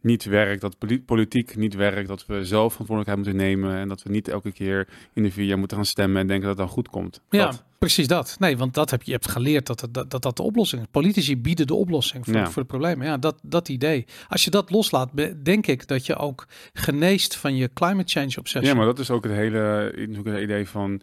niet werkt, dat politiek niet werkt, dat we zelf verantwoordelijkheid moeten nemen en dat we niet elke keer in de vier jaar moeten gaan stemmen en denken dat het dan goed komt. Ja, precies dat. Nee, want dat heb je, je hebt geleerd dat, dat dat, dat de oplossing is. Politici bieden de oplossing voor, voor de problemen. Ja, dat, dat idee. Als je dat loslaat, denk ik dat je ook geneest van je climate change obsessie. Ja, maar dat is ook het hele het idee van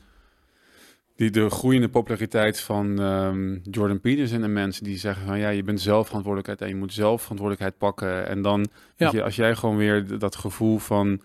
die de groeiende populariteit van um, Jordan Peterson en mensen die zeggen van ja, je bent zelf verantwoordelijkheid en je moet zelf verantwoordelijkheid pakken. En dan, ja. je, als jij gewoon weer dat gevoel van,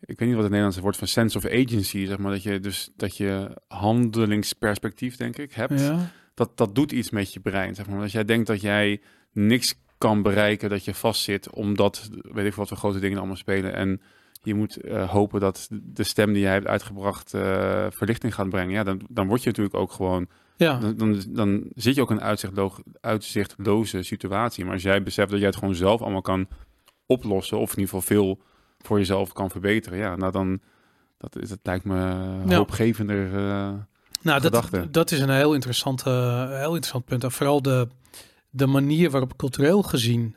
ik weet niet wat het Nederlandse woord van sense of agency, zeg maar, dat je dus dat je handelingsperspectief, denk ik, hebt. Ja. Dat, dat doet iets met je brein. Zeg maar. Als jij denkt dat jij niks kan bereiken, dat je vastzit, omdat, weet ik wat voor grote dingen allemaal spelen. En je moet uh, hopen dat de stem die jij hebt uitgebracht uh, verlichting gaat brengen. Ja, dan, dan word je natuurlijk ook gewoon. Ja. Dan, dan, dan zit je ook in een uitzichtlo uitzichtloze situatie. Maar als jij beseft dat jij het gewoon zelf allemaal kan oplossen, of in ieder geval veel voor jezelf kan verbeteren, ja, nou dan dat, is, dat lijkt me ja. hoopgevender. Uh, nou, dat, dat is een heel interessant, heel interessant punt. En vooral de, de manier waarop cultureel gezien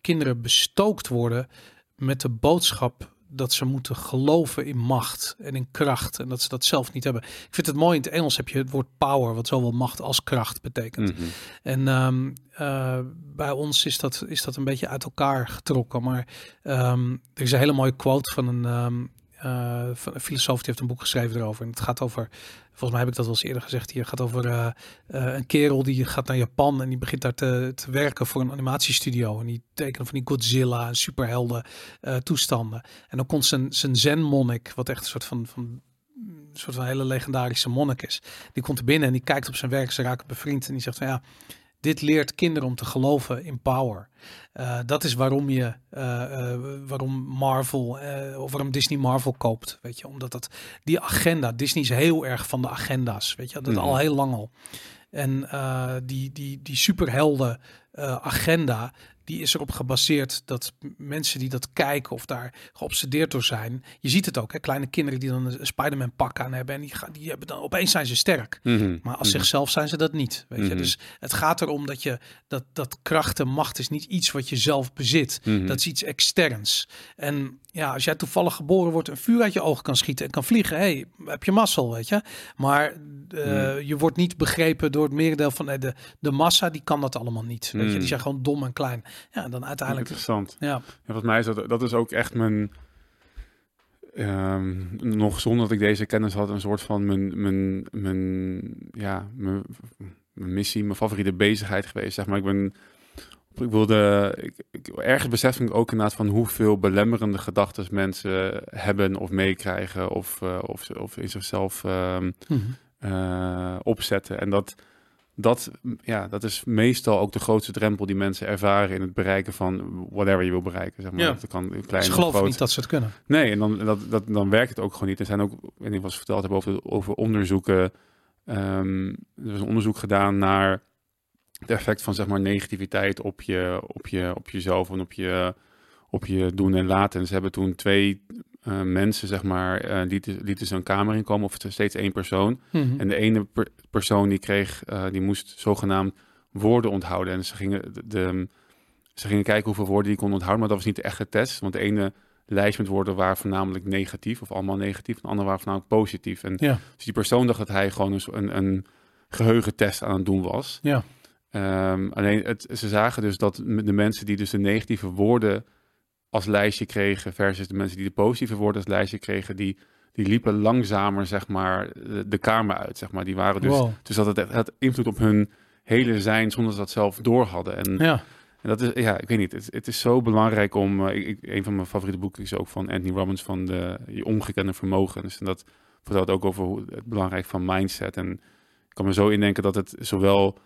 kinderen bestookt worden met de boodschap dat ze moeten geloven in macht en in kracht en dat ze dat zelf niet hebben. Ik vind het mooi in het Engels heb je het woord power, wat zowel macht als kracht betekent. Mhm. En um, uh, bij ons is dat, is dat een beetje uit elkaar getrokken. Maar um, er is een hele mooie quote van een, um, uh, een filosoof die heeft een boek geschreven erover. En het gaat over, volgens mij heb ik dat wel eens eerder gezegd hier, gaat over uh, uh, een kerel die gaat naar Japan en die begint daar te, te werken voor een animatiestudio. En die tekenen van die Godzilla en superhelden toestanden. En dan komt zijn, zijn zen-monnik, wat echt een soort van, van een soort van hele legendarische monnik is. Die komt er binnen en die kijkt op zijn werk, ze raken bevriend en die zegt van ja, dit leert kinderen om te geloven in power. Uh, dat is waarom je, uh, uh, waarom Marvel of waarom Disney Marvel koopt, weet je, omdat dat die agenda, Disney is heel erg van de agenda's, weet je, dat al heel lang al. En die, die, die superhelden agenda, die is erop gebaseerd dat mensen die dat kijken of daar geobsedeerd door zijn, je ziet het ook, hè, kleine kinderen die dan een Spider-Man pak aan hebben en die, gaan, die hebben dan opeens zijn ze sterk, mhm. maar als mhm. zichzelf zijn ze dat niet, weet je. Mhm. Dus het gaat erom dat je dat dat kracht en macht is niet iets wat je zelf bezit, dat is iets externs. En ja, als jij toevallig geboren wordt, een vuur uit je ogen kan schieten en kan vliegen, hey, heb je mazzel, weet je. Maar uh, je wordt niet begrepen door het merendeel van de, de massa, die kan dat allemaal niet. Weet je, die zijn gewoon dom en klein. Ja, dan uiteindelijk. Interessant. Ja. ja volgens mij is dat, dat is ook echt mijn. Um, nog zonder dat ik deze kennis had, een soort van mijn, mijn, mijn, ja, mijn, mijn missie, mijn favoriete bezigheid geweest. Zeg maar, ik ben ik wilde, ik, ik, ergens besef ik ook inderdaad van hoeveel belemmerende gedachten mensen hebben of meekrijgen of, uh, of, of in zichzelf um, uh, opzetten. En dat, dat, ja, dat is meestal ook de grootste drempel die mensen ervaren in het bereiken van whatever je wil bereiken. Zeg maar. Ja. Dat kan klein geloven niet dat ze het kunnen. Nee, en dan, dat, dat, dan werkt het ook gewoon niet. Er zijn ook, niet wat ze verteld hebben over, over onderzoeken. Um, er was een onderzoek gedaan naar het effect van zeg maar negativiteit op je, op je, op jezelf en op je, op je doen en laten. En ze hebben toen twee uh, mensen, zeg maar, uh, lieten, lieten ze een kamer inkomen, of steeds één persoon. Mm -hmm. En de ene per persoon die kreeg, uh, die moest zogenaamd woorden onthouden. En ze gingen, de, de, ze gingen kijken hoeveel woorden die kon onthouden, maar dat was niet de echte test. Want de ene lijst met woorden waren voornamelijk negatief, of allemaal negatief. En de andere waren voornamelijk positief. En ja. dus die persoon dacht dat hij gewoon een, een, een geheugentest aan het doen was. Ja. Um, alleen het, ze zagen dus dat de mensen die dus de negatieve woorden als lijstje kregen versus de mensen die de positieve woorden als lijstje kregen, die, die liepen langzamer zeg maar de, de kamer uit, zeg maar. Die waren dus, wow. dus dat het, het had invloed op hun hele zijn zonder dat ze dat zelf door hadden. En, ja. en dat is, ja, ik weet niet, het, het is zo belangrijk om, uh, ik, een van mijn favoriete boeken is ook van Anthony Robbins van de je ongekende vermogens. En dat vertelt ook over hoe, het belangrijk van mindset. En ik kan me zo indenken dat het zowel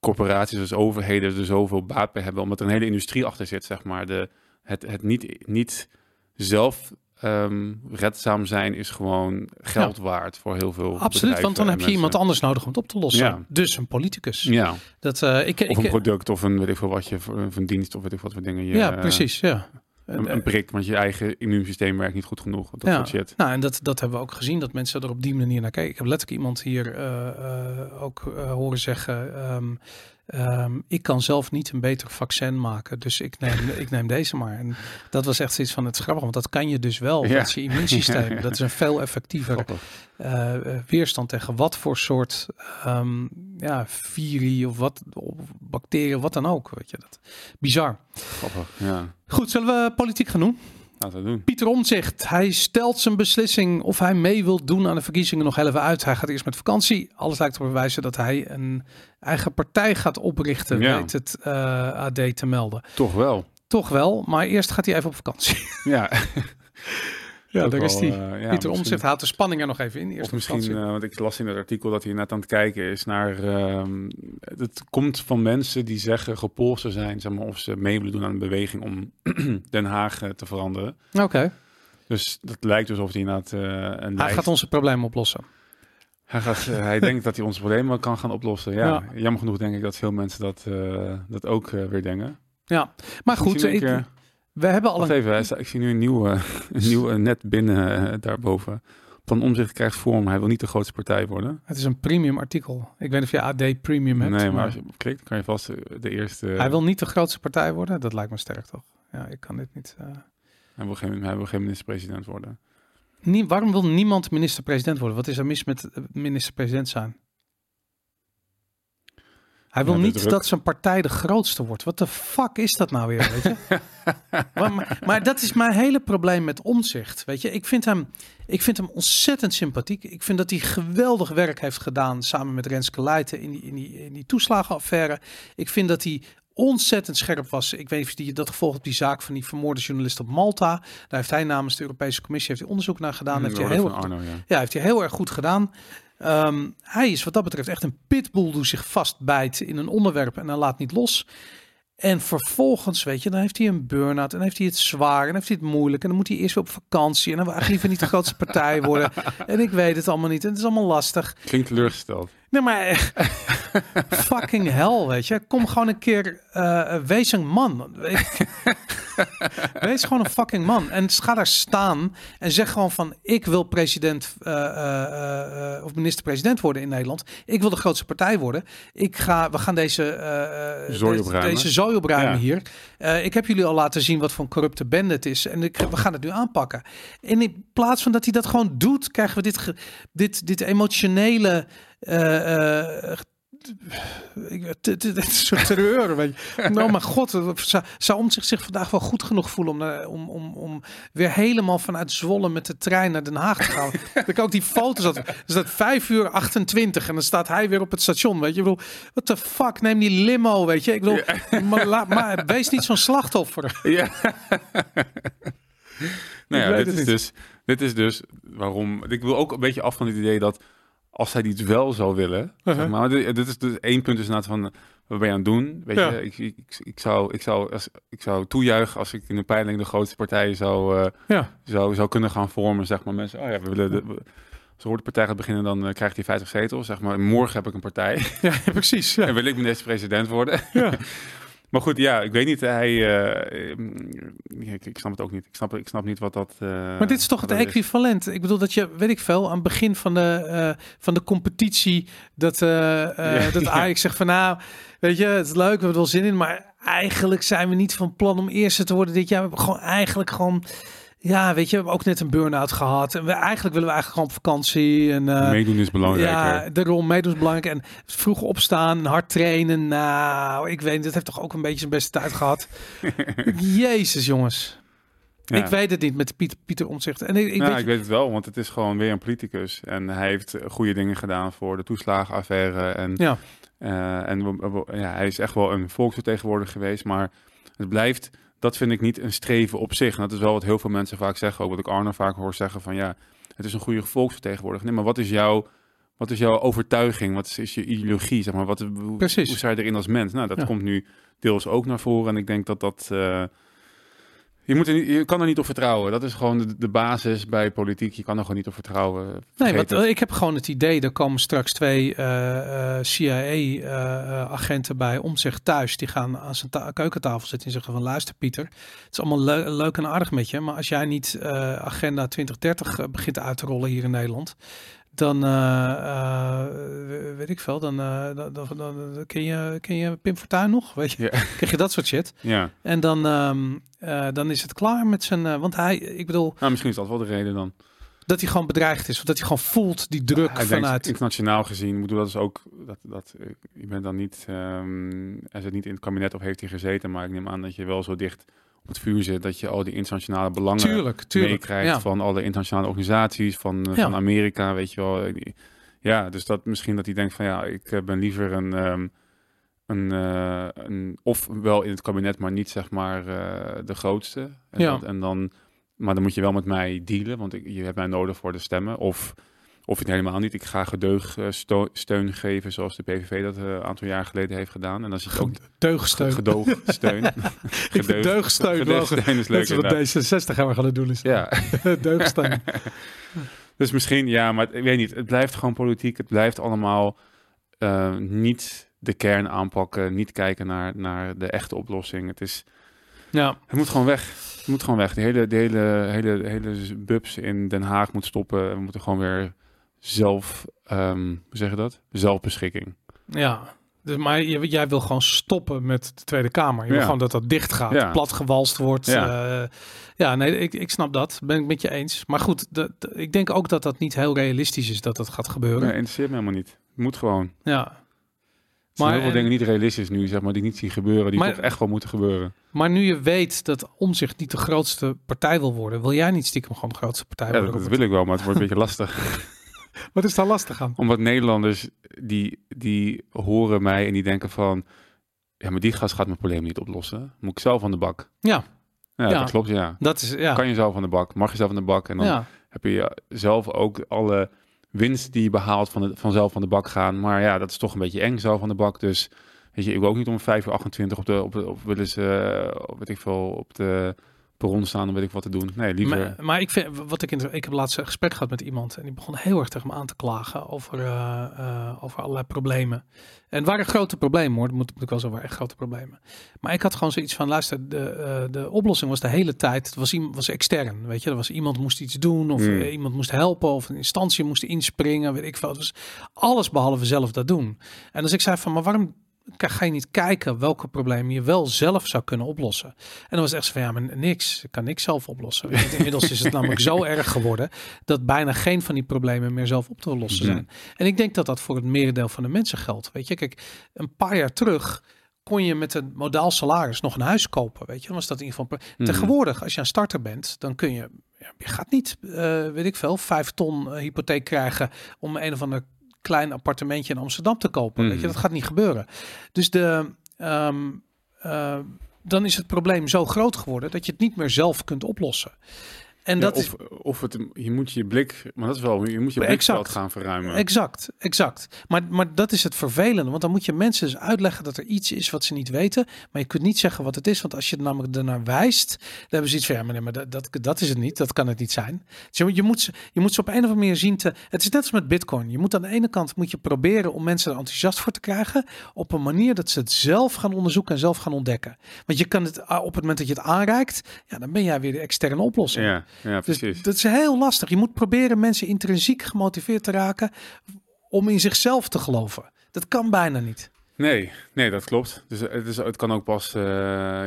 corporaties als overheden er zoveel baat bij hebben, omdat er een hele industrie achter zit, zeg maar. De, het, het niet, niet zelf um, redzaam zijn is gewoon geld ja. waard voor heel veel Absoluut, want dan heb je iemand anders nodig om het op te lossen. Ja. Dus een politicus. Ja. Dat, uh, ik, of ik, een product of een weet ik veel wat je of een dienst of weet ik wat voor dingen je. Ja, precies. Ja. Een, een, prik, want je eigen immuunsysteem werkt niet goed genoeg. Dat ja, soort shit. Nou, en dat, dat hebben we ook gezien, dat mensen er op die manier naar kijken. Ik heb letterlijk iemand hier uh, uh, ook uh, horen zeggen. Um, um, ik kan zelf niet een beter vaccin maken, dus ik neem, (laughs) ik neem deze maar. En dat was echt zoiets van het grappig, want dat kan je dus wel. Ja. Dat is je immuunsysteem. (laughs) Dat is een veel effectiever Grappig. uh, weerstand tegen wat voor soort um, ja, viri of wat, of bacteriën, wat dan ook. Weet je dat? Bizar. Grappig, ja. Goed, zullen we politiek gaan doen? Laten we doen. Pieter Omtzigt, hij stelt zijn beslissing of hij mee wil doen aan de verkiezingen nog even uit. Hij gaat eerst met vakantie. Alles lijkt erop bewijzen dat hij een eigen partij gaat oprichten, Ja. weet het uh, AD te melden. Toch wel. Toch wel, maar eerst gaat hij even op vakantie. Ja. (laughs) ja, daar is hij. eh, ja, Pieter Omtzigt haalt de spanning er nog even in. Eerst Of misschien, eh, want ik las in het artikel dat hij net aan het kijken is naar. ehm, het komt van mensen die zeggen gepolst zijn, zeg maar, of ze mee willen doen aan een beweging om (clears throat) Den Haag eh, te veranderen. Oké, Dus dat lijkt alsof hij inderdaad een hij lijst- gaat onze problemen oplossen. hij, gaat, hij (laughs) denkt dat hij onze problemen kan gaan oplossen. Ja, Ja. jammer genoeg denk ik dat veel mensen dat, dat ook weer denken. Ja, maar goed, ik- we hebben al Wacht een... even, hij sta- ik zie nu een nieuw, eh, (laughs) een nieuw eh, net binnen eh, daarboven. Van Omzicht krijgt vorm, hij wil niet de grootste partij worden. Het is een premium artikel. Ik weet niet of je AD premium hebt. nee, maar als je op klikt, kan je vast eh, de eerste... Hij wil niet de grootste partij worden. Dat lijkt me sterk, toch? Ja, ik kan dit niet... eh, Hij wil geen, hij wil geen minister-president worden. Nie- waarom wil niemand minister-president worden? Wat is er mis met minister-president zijn? Hij wil Ja, niet druk. dat zijn partij de grootste wordt. Wat de fuck is dat nou weer, weet je? (laughs) maar, maar, maar dat is mijn hele probleem met omzicht, weet je? Ik vind, hem, ik vind hem ontzettend sympathiek. Ik vind dat hij geweldig werk heeft gedaan samen met Renske Leijten in die, in die, in die toeslagenaffaire. Ik vind dat hij ontzettend scherp was. Ik weet niet of je dat gevolgd op die zaak van die vermoorde journalist op Malta. Daar heeft hij namens de Europese Commissie heeft hij onderzoek naar gedaan. heeft hij heel Arno, ja, heeft hij heel erg goed gedaan. Ehm, hij is wat dat betreft echt een pitbull die zich vastbijt in een onderwerp en dan laat niet los. En vervolgens, weet je, dan heeft hij een burn-out en heeft hij het zwaar en heeft hij het moeilijk. En dan moet hij eerst weer op vakantie en dan wil hij liever niet de grootste partij worden. (laughs) En ik weet het allemaal niet en het is allemaal lastig. Klinkt teleurgesteld. Nee, maar (laughs) fucking hell, weet je. Kom gewoon een keer, eh, wees een man. (laughs) wees gewoon een fucking man. En ga daar staan en zeg gewoon van... ik wil president eh, eh, eh, of minister-president worden in Nederland. Ik wil de grootste partij worden. Ik ga, we gaan deze, eh, eh, Zooi deze, opruimen. deze zooi opruimen Ja. hier. Eh, ik heb jullie al laten zien wat voor een corrupte bende het is. En ik, we gaan het nu aanpakken. En in plaats van dat hij dat gewoon doet... krijgen we dit, dit, dit emotionele... eh, eh, dit is een soort terreur. weet je. (laughs) Nou, mijn god, zou, om zich, zich vandaag wel goed genoeg voelen om, eh, om, om, om weer helemaal vanuit Zwolle met de trein naar Den Haag te gaan. (laughs) dat ik ook die foto's had. Dus dat 5 uur 28 en dan staat hij weer op het station. Weet je, ik bedoel, what the fuck, neem die limo, weet je. Ik bedoel, (laughs) maar, maar wees niet zo'n slachtoffer. Ja. nou ja, dit is, dus, dit is dus waarom. Ik wil ook een beetje af van het idee dat als hij iets wel zou willen. zeg uh-huh. maar dit, dit, is dus één punt is inderdaad van wat ben je aan het doen? Weet je, ik, ik, ik, zou, ik, zou, als, ik zou toejuichen als ik in de peiling de grootste partijen zou, uh, ja. zou, zou kunnen gaan vormen. Zeg maar mensen, oh ja, we willen. De, als de partij gaat beginnen, dan uh, krijgt hij 50 zetels. Zeg maar, morgen heb ik een partij. Ja, (laughs) precies. Ja. en wil ik minister-president worden. Ja. (laughs) Maar goed, ja, ik weet niet. Hij, uh, ik, ik, snap het ook niet. Ik snap, ik snap niet wat dat. Uh, maar dit is toch het equivalent? Ik bedoel dat je, weet ik veel, aan het begin van de, uh, van de competitie dat, ja, dat (laughs) Ajax zegt van nou, weet je, het is leuk, we hebben er wel zin in, maar eigenlijk zijn we niet van plan om eerste te worden dit jaar. We hebben gewoon eigenlijk gewoon ja, weet je, we hebben ook net een burn-out gehad. En we, eigenlijk willen we eigenlijk gewoon op vakantie. En, uh, meedoen is belangrijk. Ja, daarom meedoen is belangrijk. En vroeg opstaan, hard trainen. Nou, ik weet dat heeft toch ook een beetje zijn beste tijd gehad. (laughs) Jezus, jongens. Ik weet het niet met Pieter, Pieter Omtzigt. En ik, ik, weet, ik weet het wel, want het is gewoon weer een politicus. En hij heeft goede dingen gedaan voor de toeslagenaffaire. En, ja. Uh, en ja, hij is echt wel een volksvertegenwoordiger geweest. Maar het blijft dat vind ik niet een streven op zich. En dat is wel wat heel veel mensen vaak zeggen. Ook wat ik Arno vaak hoor zeggen van ja, het is een goede volksvertegenwoordiger. Nee, maar wat is jouw, wat is jouw overtuiging? Wat is, is je ideologie? Zeg maar, wat, hoe, Precies. hoe sta je erin als mens? Nou, dat komt nu deels ook naar voren. En ik denk dat dat... Uh, je, moet er niet, je kan er niet op vertrouwen. Dat is gewoon de, de, basis bij politiek. Je kan er gewoon niet op vertrouwen. nee, want, ik heb gewoon het idee, er komen straks twee uh, uh, CIA-agenten bij om zich thuis. Die gaan aan zijn keukentafel zitten en zeggen van luister Pieter, het is allemaal leuk en aardig met je. Maar als jij niet uh, agenda 2030 begint uit te rollen hier in Nederland, dan uh, weet ik veel, dan, uh, dan, dan, dan, ken, je, ken je Pim Fortuyn nog, weet je? Ja. (laughs) Krijg je dat soort shit. Ja. En dan, um, dan is het klaar met zijn, want hij, ik bedoel... Nou, misschien is dat wel de reden dan. Dat hij gewoon bedreigd is, of dat hij gewoon voelt die druk vanuit... Denkt, internationaal gezien, moet dat is ook, dat, dat, je bent dan niet, um, hij zit niet in het kabinet of heeft hij gezeten, maar ik neem aan dat je wel zo dicht op het vuur zit, dat je al die internationale belangen tuurlijk, tuurlijk, meekrijgt van alle internationale organisaties, van, eh, van Amerika, weet je wel. Ja, dus dat misschien dat hij denkt van ja, ik eh, ben liever een, um, een, uh, een, of wel in het kabinet, maar niet zeg maar uh, de grootste. En, ja. dat, en dan, maar dan moet je wel met mij dealen, want ik, je hebt mij nodig voor de stemmen. Of of het helemaal niet. Ik ga gedeugsteun geven zoals de PVV dat een aantal jaar geleden heeft gedaan. En dan zit ook deugsteun. Gedoogsteun. (laughs) deugsteun. Deugsteun is leuk. Dat is wat D66 gaan we doen. Is. Ja. (laughs) deugsteun. (laughs) dus misschien, ja, maar ik weet niet. Het blijft gewoon politiek. Het blijft allemaal uh, niet de kern aanpakken. Niet kijken naar, naar de echte oplossing. Het is... Ja. Het moet gewoon weg. Het moet gewoon weg. De hele, de hele, hele, hele bubs in Den Haag moet stoppen. We moeten gewoon weer zelf, um, hoe zeg je dat? Zelfbeschikking. Ja, dus, maar jij wil gewoon stoppen met de Tweede Kamer. Je wil gewoon dat dat dicht gaat, ja. platgewalst wordt. Ja, uh, ja nee, ik, ik snap dat. Ben ik met je eens. Maar goed, de, ik denk ook dat dat niet heel realistisch is dat dat gaat gebeuren. Nee, interesseert me helemaal niet. Het moet gewoon. Ja. Maar heel veel dingen niet realistisch nu, zeg maar, die niet zien gebeuren, die toch echt wel moeten gebeuren. Maar nu je weet dat Omzicht niet de grootste partij wil worden, wil jij niet stiekem gewoon de grootste partij ja, worden? Dat, dat wil ik wel, maar het wordt een beetje lastig. (laughs) Wat is daar lastig aan? Omdat Nederlanders die, die horen mij en die denken van... Ja, maar die gast gaat mijn probleem niet oplossen. Moet ik zelf aan de bak? Ja. Ja, dat klopt, ja. Dat is, ja. Kan je zelf aan de bak? Mag je zelf aan de bak? En dan heb je zelf ook alle winst die je behaalt van, de, vanzelf van de bak gaan. Maar ja, dat is toch een beetje eng zelf van de bak. Dus weet je, ik wil ook niet om 5 uur 28 op de, op, de, op willen ze, uh, weet ik veel, op de rond staan om weet ik wat te doen. Nee, liever. Maar, maar ik vind wat ik in ik heb laatst een gesprek gehad met iemand en die begon heel erg tegen me aan te klagen over, uh, uh, over allerlei problemen. En het waren grote problemen hoor, dat moet, moet ik wel zeggen, echt grote problemen. Maar ik had gewoon zoiets van, luister, de, uh, de oplossing was de hele tijd, het was, was extern, weet je. Er was iemand moest iets doen of mm. iemand moest helpen of een instantie moest inspringen, weet ik veel. Het was alles behalve zelf dat doen. En als ik zei van, maar waarom ga je niet kijken welke problemen je wel zelf zou kunnen oplossen. En dan was echt zo van ja, maar niks. Ik kan niks zelf oplossen. (laughs) Inmiddels is het namelijk zo erg geworden dat bijna geen van die problemen meer zelf op te lossen zijn. En ik denk dat dat voor het merendeel van de mensen geldt. Weet je, kijk, een paar jaar terug kon je met een modaal salaris nog een huis kopen. Weet je, dan was dat in ieder geval. Mhm. Tegenwoordig, als je een starter bent, dan kun je. je gaat niet, uh, weet ik veel, vijf ton uh, hypotheek krijgen om een of ander klein appartementje in Amsterdam te kopen. Weet je, mhm. dat gaat niet gebeuren. Dus de. Um, uh, dan is het probleem zo groot geworden dat je het niet meer zelf kunt oplossen. En dat of, is, of het, je moet je blik, maar dat is wel, je moet je blikveld gaan verruimen. Exact, exact. Maar, maar dat is het vervelende, want dan moet je mensen dus uitleggen dat er iets is wat ze niet weten, maar je kunt niet zeggen wat het is, want als je het namelijk ernaar wijst, dan hebben ze iets van, ja, maar, nee, maar dat, dat, dat is het niet, dat kan het niet zijn. Dus je, je, moet, je moet ze op een of andere manier zien te, het is net als met bitcoin. Je moet aan de ene kant moet je proberen om mensen er enthousiast voor te krijgen, op een manier dat ze het zelf gaan onderzoeken en zelf gaan ontdekken. Want je kan het, op het moment dat je het aanreikt, ja, dan ben jij weer de externe oplossing. Ja. Ja, dus precies. dat is heel lastig. Je moet proberen mensen intrinsiek gemotiveerd te raken om in zichzelf te geloven. Dat kan bijna niet. Nee, nee, dat klopt. Dus het, is, het kan ook pas, uh,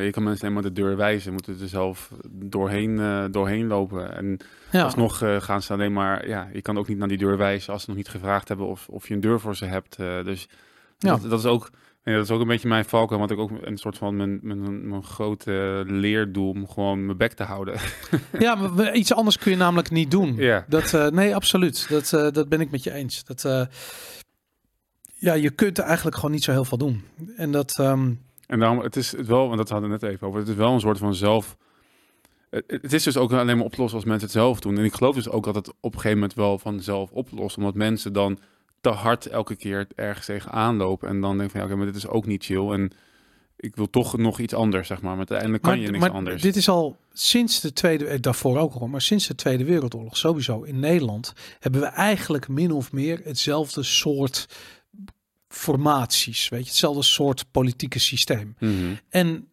je kan mensen helemaal de deur wijzen, moeten er zelf doorheen, uh, doorheen lopen. En ja. alsnog uh, gaan ze alleen maar, ja, je kan ook niet naar die deur wijzen als ze nog niet gevraagd hebben of, of je een deur voor ze hebt. dus ja. dat, dat, is ook, ja, dat is ook een beetje mijn valkuil, want ik ook een soort van mijn, mijn, mijn grote leerdoel om gewoon mijn bek te houden. (laughs) Ja, maar iets anders kun je namelijk niet doen. Ja. Dat, uh, nee, absoluut. Dat, uh, dat ben ik met je eens. Dat, uh, ja, je kunt eigenlijk gewoon niet zo heel veel doen. En dat. Um... En daarom, het is het wel, want dat hadden we net even over. Het is wel een soort van zelf. Het is dus ook alleen maar oplossen als mensen het zelf doen. En ik geloof dus ook dat het op een gegeven moment wel vanzelf oplost, omdat mensen dan te hard elke keer ergens tegen aanlopen. En dan denk van ja, oké, maar dit is ook niet chill. En ik wil toch nog iets anders, zeg maar. Maar uiteindelijk kan je niks maar anders. Dit is al sinds de Tweede, eh, daarvoor ook al, maar sinds de Tweede Wereldoorlog sowieso in Nederland hebben we eigenlijk min of meer hetzelfde soort formaties, weet je, hetzelfde soort politieke systeem. Mhm. En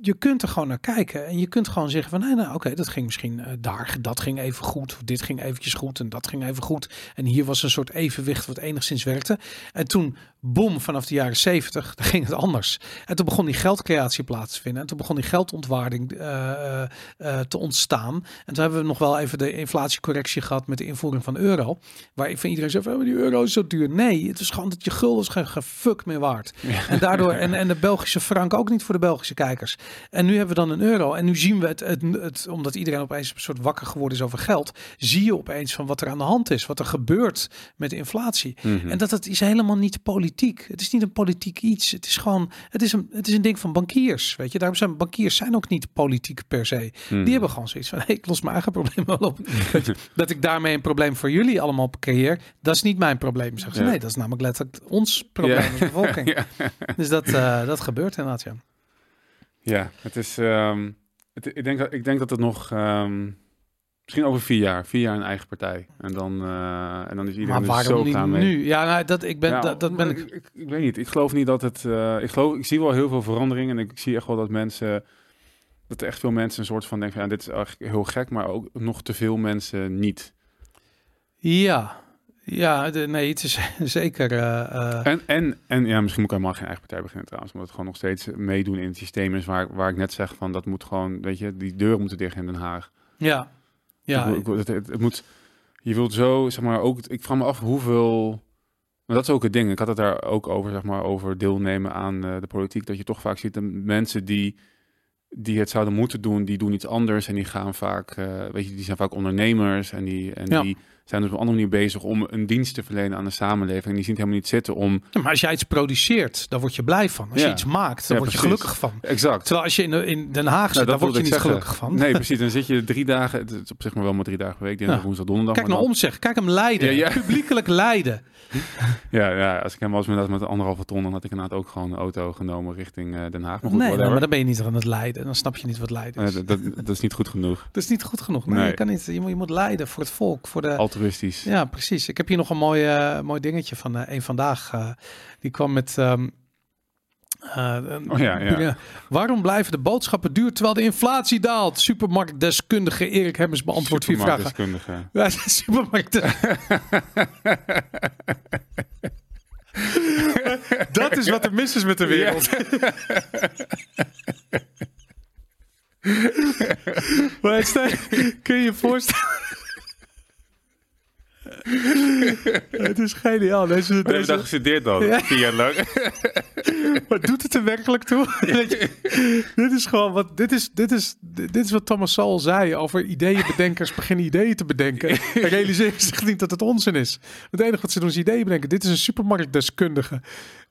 je kunt er gewoon naar kijken en je kunt gewoon zeggen van, nee, nou, oké, dat ging misschien uh, daar, dat ging even goed, dit ging eventjes goed en dat ging even goed. En hier was een soort evenwicht wat enigszins werkte. En toen, boom, vanaf de jaren zeventig, dan ging het anders. En toen begon die geldcreatie plaats te vinden en toen begon die geldontwaarding uh, uh, te ontstaan. En toen hebben we nog wel even de inflatiecorrectie gehad met de invoering van euro, waar ik van iedereen zei oh, die euro is zo duur. Nee, het is gewoon dat je gulden is geen fuck meer waard. En daardoor, en, en de Belgische frank ook niet voor de Belgische kijkers. En nu hebben we dan een euro. En nu zien we het, het, het, omdat iedereen opeens een soort wakker geworden is over geld, zie je opeens van wat er aan de hand is, wat er gebeurt met de inflatie. Mhm. En dat het is helemaal niet politiek. Het is niet een politiek iets. Het is gewoon, het is een, het is een ding van bankiers. Weet je, daarom zijn bankiers zijn ook niet politiek per se. Die mhm. hebben gewoon zoiets van, (laughs) hey, ik los mijn eigen probleem wel op. (laughs) dat ik daarmee een probleem voor jullie allemaal creëer, dat is niet mijn probleem. Zeggen ze, nee, dat is namelijk letterlijk ons probleem als bevolking. (laughs) Dus dat, uh, dat gebeurt inderdaad, ja. Ja, het is. Um, het, ik, denk, ik denk dat het nog. Um, misschien over vier jaar. Vier jaar een eigen partij. En dan, uh, en dan is iedereen maar waarom zo niet nu? Ja, nou, dat, ik ben, dat, dat ben ik... ik... ik... weet niet. Ik geloof niet dat het. Uh, ik, geloof, ik zie wel heel veel veranderingen. En ik zie echt wel dat mensen. Dat er echt veel mensen een soort van denken: ja, dit is eigenlijk heel gek. Maar ook nog te veel mensen niet. Ja, ja, de, nee, het is (laughs) zeker. Uh, en, en, en ja, misschien moet ik helemaal geen eigen partij beginnen trouwens, omdat het gewoon nog steeds meedoen in het systeem is waar, waar ik net zeg van dat moet gewoon, weet je, die deuren moeten dicht in Den Haag. Ja, ja. het, het, moet, je wilt zo, zeg maar, ook, ik vraag me af hoeveel, maar dat is ook het ding. Ik had het daar ook over, zeg maar, over deelnemen aan uh, de politiek, dat je toch vaak ziet de mensen die die het zouden moeten doen, die doen iets anders en die gaan vaak, uh, weet je, die zijn vaak ondernemers en die en ja. die zijn dus op een andere manier bezig om een dienst te verlenen aan de samenleving. Die zien het helemaal niet zitten om. Ja, maar als jij iets produceert, dan word je blij van. Als je iets maakt, dan word je gelukkig van. Exact. Terwijl als je in, in Den Haag zit, dan word je niet gelukkig van. Nee, (laughs) precies. Dan zit je drie dagen, het is op zich maar wel maar drie dagen per week, dinsdag, woensdag, donderdag. Kijk naar omzeg, kijk hem leiden, (laughs) publiekelijk leiden. ja, ja, als ik hem was met, met anderhalve ton, dan had ik inderdaad ook gewoon een auto genomen richting uh, Den Haag. Maar goed, nee, maar dan ben je niet aan het leiden. Dan snap je niet wat leiden is. Dat, dat, is niet goed genoeg. (laughs) Dat is niet goed genoeg. Nee, Je, kan niet, je, moet, je moet leiden voor het volk. Voor de... Altruïstisch. Ja, precies. Ik heb hier nog een mooi, uh, mooi dingetje van uh, een vandaag. die kwam met... Um, uh, oh ja, ja. (laughs) Waarom blijven de boodschappen duur terwijl de inflatie daalt? Supermarktdeskundige Erik Hemmers beantwoordt vier vragen. (laughs) Ja, supermarkt. (laughs) dat is wat er mis is met de wereld. maar kun je je voorstellen... (laughs) het is geniaal. Deze, We hebben dat gestudeerd dan, ja. vier jaar lang. (laughs) maar doet het er werkelijk toe? (laughs) dit is gewoon wat, dit is, dit is, dit is wat Thomas Sowell zei over ideeënbedenkers beginnen ideeën te bedenken. En realiseren zich niet dat het onzin is. Het enige wat ze doen is ideeën bedenken. Dit is een supermarktdeskundige.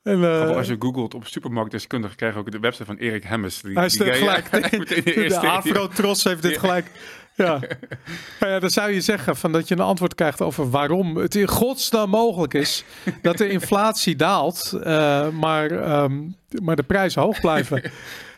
En, uh, als je googelt op supermarktdeskundige, krijg je ook de website van Erik Hemmes. Die, hij is die gelijk. de, de Afro-Tros heeft dit gelijk. (laughs) Ja. ja, dan zou je zeggen van dat je een antwoord krijgt over waarom het in godsnaam mogelijk is dat de (laughs) inflatie daalt, uh, maar, um, maar de prijzen hoog blijven.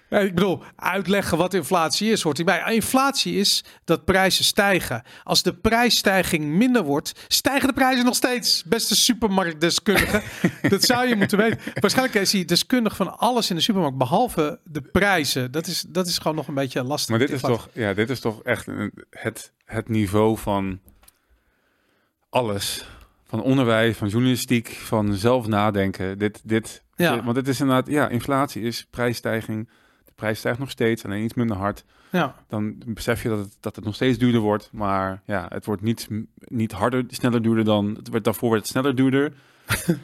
Ik bedoel, uitleggen wat inflatie is, hoort hierbij. Inflatie is dat prijzen stijgen. Als de prijsstijging minder wordt, stijgen de prijzen nog steeds. Beste supermarktdeskundige. (laughs) dat zou je moeten weten. Waarschijnlijk is hij deskundig van alles in de supermarkt, behalve de prijzen. Dat is, dat is gewoon nog een beetje lastig. Maar dit is, toch, ja, dit is toch echt het, het niveau van alles. Van onderwijs, van journalistiek, van zelf nadenken. Dit, dit, ja. Want het is inderdaad, ja, inflatie is prijsstijging prijs stijgt nog steeds, alleen iets minder hard. Ja. Dan besef je dat het, dat het nog steeds duurder wordt. Maar ja, het wordt niet, niet harder, sneller duurder dan... Het werd, daarvoor werd het sneller duurder. (laughs)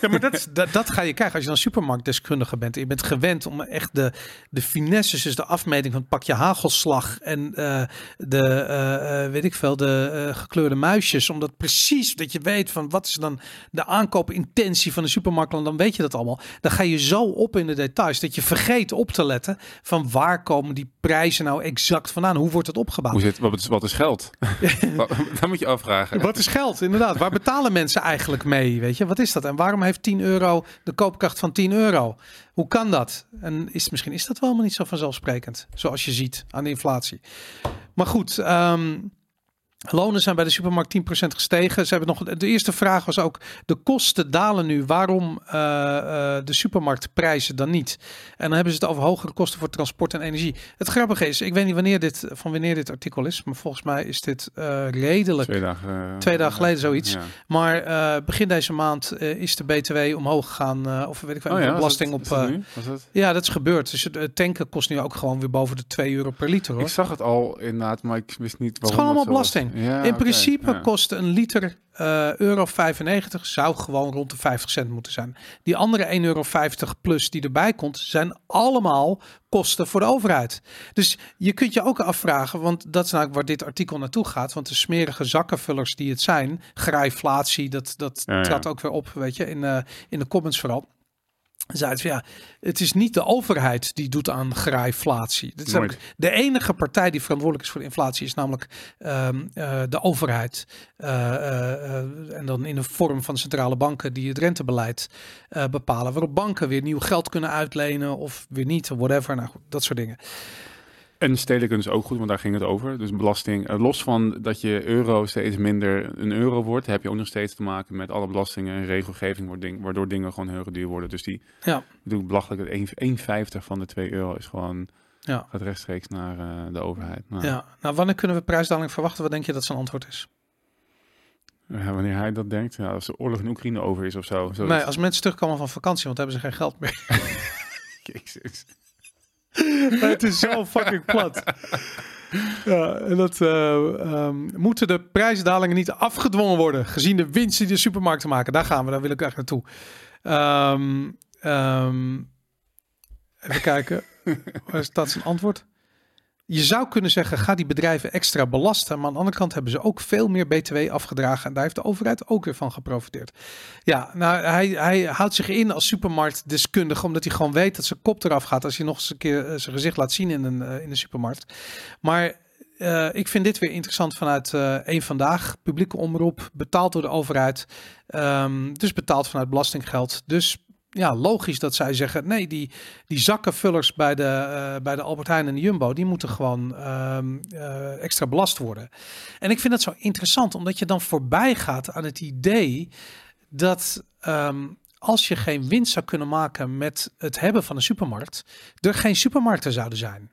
Ja, maar dat, dat, dat, ga je krijgen als je dan supermarktdeskundige bent. Je bent gewend om echt de, de finesses, dus de afmeting van het pakje hagelslag en uh, de, uh, weet ik veel, de uh, gekleurde muisjes. Omdat precies dat je weet van wat is dan de aankoopintentie van de supermarkt. Dan weet je dat allemaal. Dan ga je zo op in de details dat je vergeet op te letten van waar komen die prijzen nou exact vandaan? Hoe wordt het opgebouwd? Hoe zit, wat, is, wat is geld? (laughs) (laughs) dat moet je afvragen. Wat is geld, inderdaad. Waar betalen mensen eigenlijk mee? Weet je, wat is dat? En waarom heeft 10 euro de koopkracht van 10 euro? Hoe kan dat? En is, misschien is dat wel helemaal niet zo vanzelfsprekend, zoals je ziet aan de inflatie. Maar goed, um, Lonen zijn bij de supermarkt 10% gestegen. Ze hebben nog, de eerste vraag was ook: de kosten dalen nu. Waarom uh, uh, de supermarktprijzen dan niet? En dan hebben ze het over hogere kosten voor transport en energie. Het grappige is, ik weet niet wanneer dit, van wanneer dit artikel is, maar volgens mij is dit uh, redelijk. Twee dagen, twee dagen geleden zoiets. Ja. Maar begin deze maand is de BTW omhoog gegaan. of weet ik wel, oh, ja, belasting op. Dat ja, dat is gebeurd. Dus het tanken kost nu ook gewoon weer boven de 2 euro per liter. Hoor. Ik zag het al inderdaad, maar ik wist niet waarom. Het is gewoon allemaal belasting. Ja, in principe ja. kost een liter uh, euro 95 zou gewoon rond de 50 cent moeten zijn. Die andere 1,50 euro plus die erbij komt, zijn allemaal kosten voor de overheid. Dus je kunt je ook afvragen, want dat is nou waar dit artikel naartoe gaat. Want de smerige zakkenvullers die het zijn, grijflatie, dat, dat ja, trad ook weer op, weet je, in, uh, in de comments vooral zei het, ja, het is niet de overheid die doet aan is de enige partij die verantwoordelijk is voor de inflatie is namelijk um, uh, de overheid. Uh, uh, en dan in de vorm van centrale banken die het rentebeleid bepalen. Waarop banken weer nieuw geld kunnen uitlenen of weer niet, whatever. Nou goed, dat soort dingen. En stedelijk is ook goed, want daar ging het over. Dus belasting, eh, los van dat je euro steeds minder een euro wordt, heb je ook nog steeds te maken met alle belastingen en regelgeving, waardoor dingen gewoon heel duur worden. Dus die, ja. doe belachelijk, 1,50 van de 2 euro is gewoon, ja. gaat rechtstreeks naar uh, de overheid. Nou. Ja, nou wanneer kunnen we prijsdaling verwachten? Wat denk je dat zijn antwoord is? Ja, wanneer hij dat denkt, ja, als de oorlog in Oekraïne over is of zo. zo nee, als mensen terugkomen van vakantie, want hebben ze geen geld meer. (laughs) (laughs) Jezus. Het is zo fucking plat. Ja, en dat uh, moeten de prijsdalingen niet afgedwongen worden, gezien de winst die de supermarkten maken. Daar gaan we, daar wil ik echt naartoe. Um, even kijken, (laughs) waar staat zijn antwoord? Je zou kunnen zeggen, ga die bedrijven extra belasten. Maar aan de andere kant hebben ze ook veel meer BTW afgedragen. En daar heeft de overheid ook weer van geprofiteerd. Ja, nou, hij, hij houdt zich in als supermarktdeskundige. Omdat hij gewoon weet dat zijn kop eraf gaat. Als hij nog eens een keer eh, zijn gezicht laat zien in een, uh, in de supermarkt. Maar uh, ik vind dit weer interessant vanuit één vandaag. Publieke omroep, betaald door de overheid. Um, dus betaald vanuit belastinggeld. Dus ja, logisch dat zij zeggen: nee, die, die zakkenvullers bij de, uh, bij de Albert Heijn en de Jumbo, die moeten gewoon uh, uh, extra belast worden. En ik vind dat zo interessant, omdat je dan voorbij gaat aan het idee dat um, als je geen winst zou kunnen maken met het hebben van een supermarkt, er geen supermarkten zouden zijn.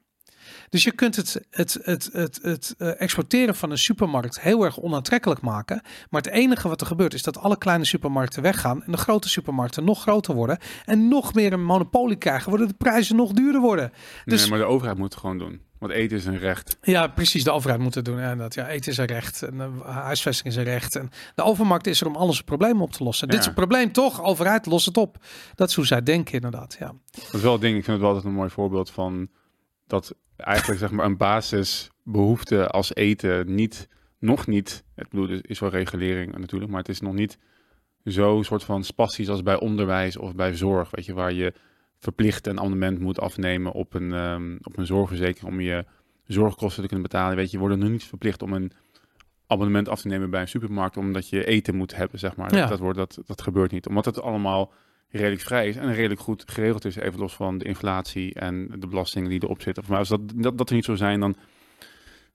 Dus je kunt het, het, het, het, het uh, exporteren van een supermarkt heel erg onaantrekkelijk maken. Maar het enige wat er gebeurt is dat alle kleine supermarkten weggaan en de grote supermarkten nog groter worden en nog meer een monopolie krijgen, worden de prijzen nog duurder worden. Dus... Nee, maar de overheid moet het gewoon doen. Want eten is een recht. Ja, precies. De overheid moet het doen. Ja, dat, ja, eten is een recht. En uh, huisvesting is een recht. En de overmarkt is er om alles problemen op te lossen. Dit is een probleem toch? Overheid, los het op. Dat is hoe zij denken inderdaad. Ja. Dat is wel ding. Ik vind het wel altijd een mooi voorbeeld van dat eigenlijk zeg maar een basisbehoefte als eten niet, nog niet, het bedoel, is wel regulering natuurlijk, maar het is nog niet zo soort van spastisch als bij onderwijs of bij zorg, weet je, waar je verplicht een abonnement moet afnemen op een, um, op een zorgverzekering om je zorgkosten te kunnen betalen. Weet je, je wordt nu niet verplicht om een abonnement af te nemen bij een supermarkt omdat je eten moet hebben, zeg maar. Dat, dat, wordt, dat, dat gebeurt niet. Omdat het allemaal redelijk vrij is en redelijk goed geregeld is, even los van de inflatie en de belastingen die erop zitten. Maar als dat, dat, dat er niet zo zijn, dan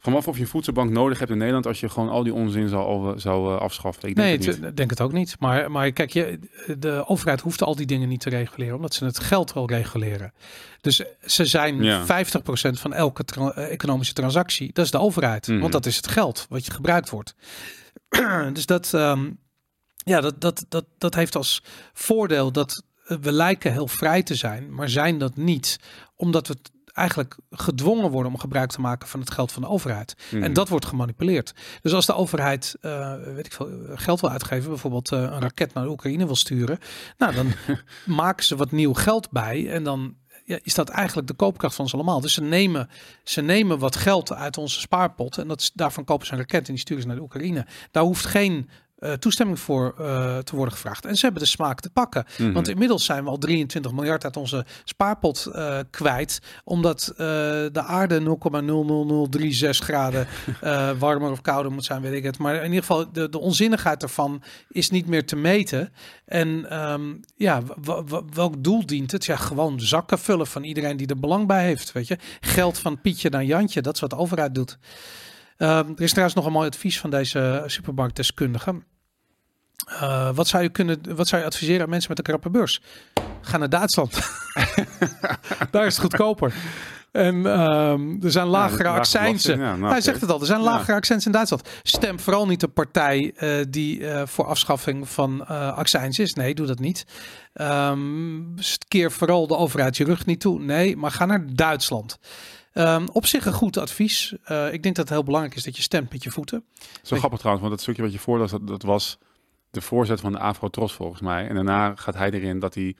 vanaf of je voedselbank nodig hebt in Nederland als je gewoon al die onzin zou, zou uh, afschaffen. Ik denk nee, het denk het ook niet. Maar, maar kijk, je, de overheid hoeft al die dingen niet te reguleren, omdat ze het geld wel reguleren. Dus ze zijn ja. 50% van elke eh, economische transactie, dat is de overheid. Mhm. Want dat is het geld wat je gebruikt wordt. (clears throat) dus dat, ehm, ja, dat, dat, dat, dat heeft als voordeel dat we lijken heel vrij te zijn, maar zijn dat niet, omdat we eigenlijk gedwongen worden om gebruik te maken van het geld van de overheid. En mhm. dat wordt gemanipuleerd. Dus als de overheid, uh, weet ik veel, geld wil uitgeven, bijvoorbeeld uh, een raket naar de Oekraïne wil sturen, nou dan (laughs) maken ze wat nieuw geld bij en dan ja, is dat eigenlijk de koopkracht van ze allemaal. Dus ze nemen, ze nemen wat geld uit onze spaarpot en dat, daarvan kopen ze een raket en die sturen ze naar de Oekraïne. Daar hoeft geen uh, toestemming voor uh, te worden gevraagd. En ze hebben de smaak te pakken. Mm Want inmiddels zijn we al 23 miljard uit onze spaarpot uh, kwijt. Omdat de aarde 0,00036 graden (laughs) warmer of kouder moet zijn, weet ik het. Maar in ieder geval, de, de onzinnigheid ervan is niet meer te meten. En um, ja, welk doel dient het? Ja, gewoon zakken vullen van iedereen die er belang bij heeft. Weet je, geld van Pietje naar Jantje, dat is wat de overheid doet. Uh, er is trouwens nog een mooi advies van deze supermarktdeskundige. Uh, wat, zou je kunnen, wat zou je adviseren aan mensen met een krappe beurs? Ga naar Duitsland. (laughs) Daar is het goedkoper. En um, er zijn lagere ja, accijnsen. Ja, nou, Hij zegt het al, er zijn lagere accijnsen in Duitsland. Stem vooral niet de partij uh, die uh, voor afschaffing van uh, accijns is. Nee, doe dat niet. Um, keer vooral de overheid je rug niet toe. Nee, maar ga naar Duitsland. Um, op zich een goed advies. ik denk dat het heel belangrijk is dat je stemt met je voeten. Zo grappig trouwens, want dat stukje wat je voorlas, dat, dat was de voorzet van de Afro-Tros volgens mij. En daarna gaat hij erin dat hij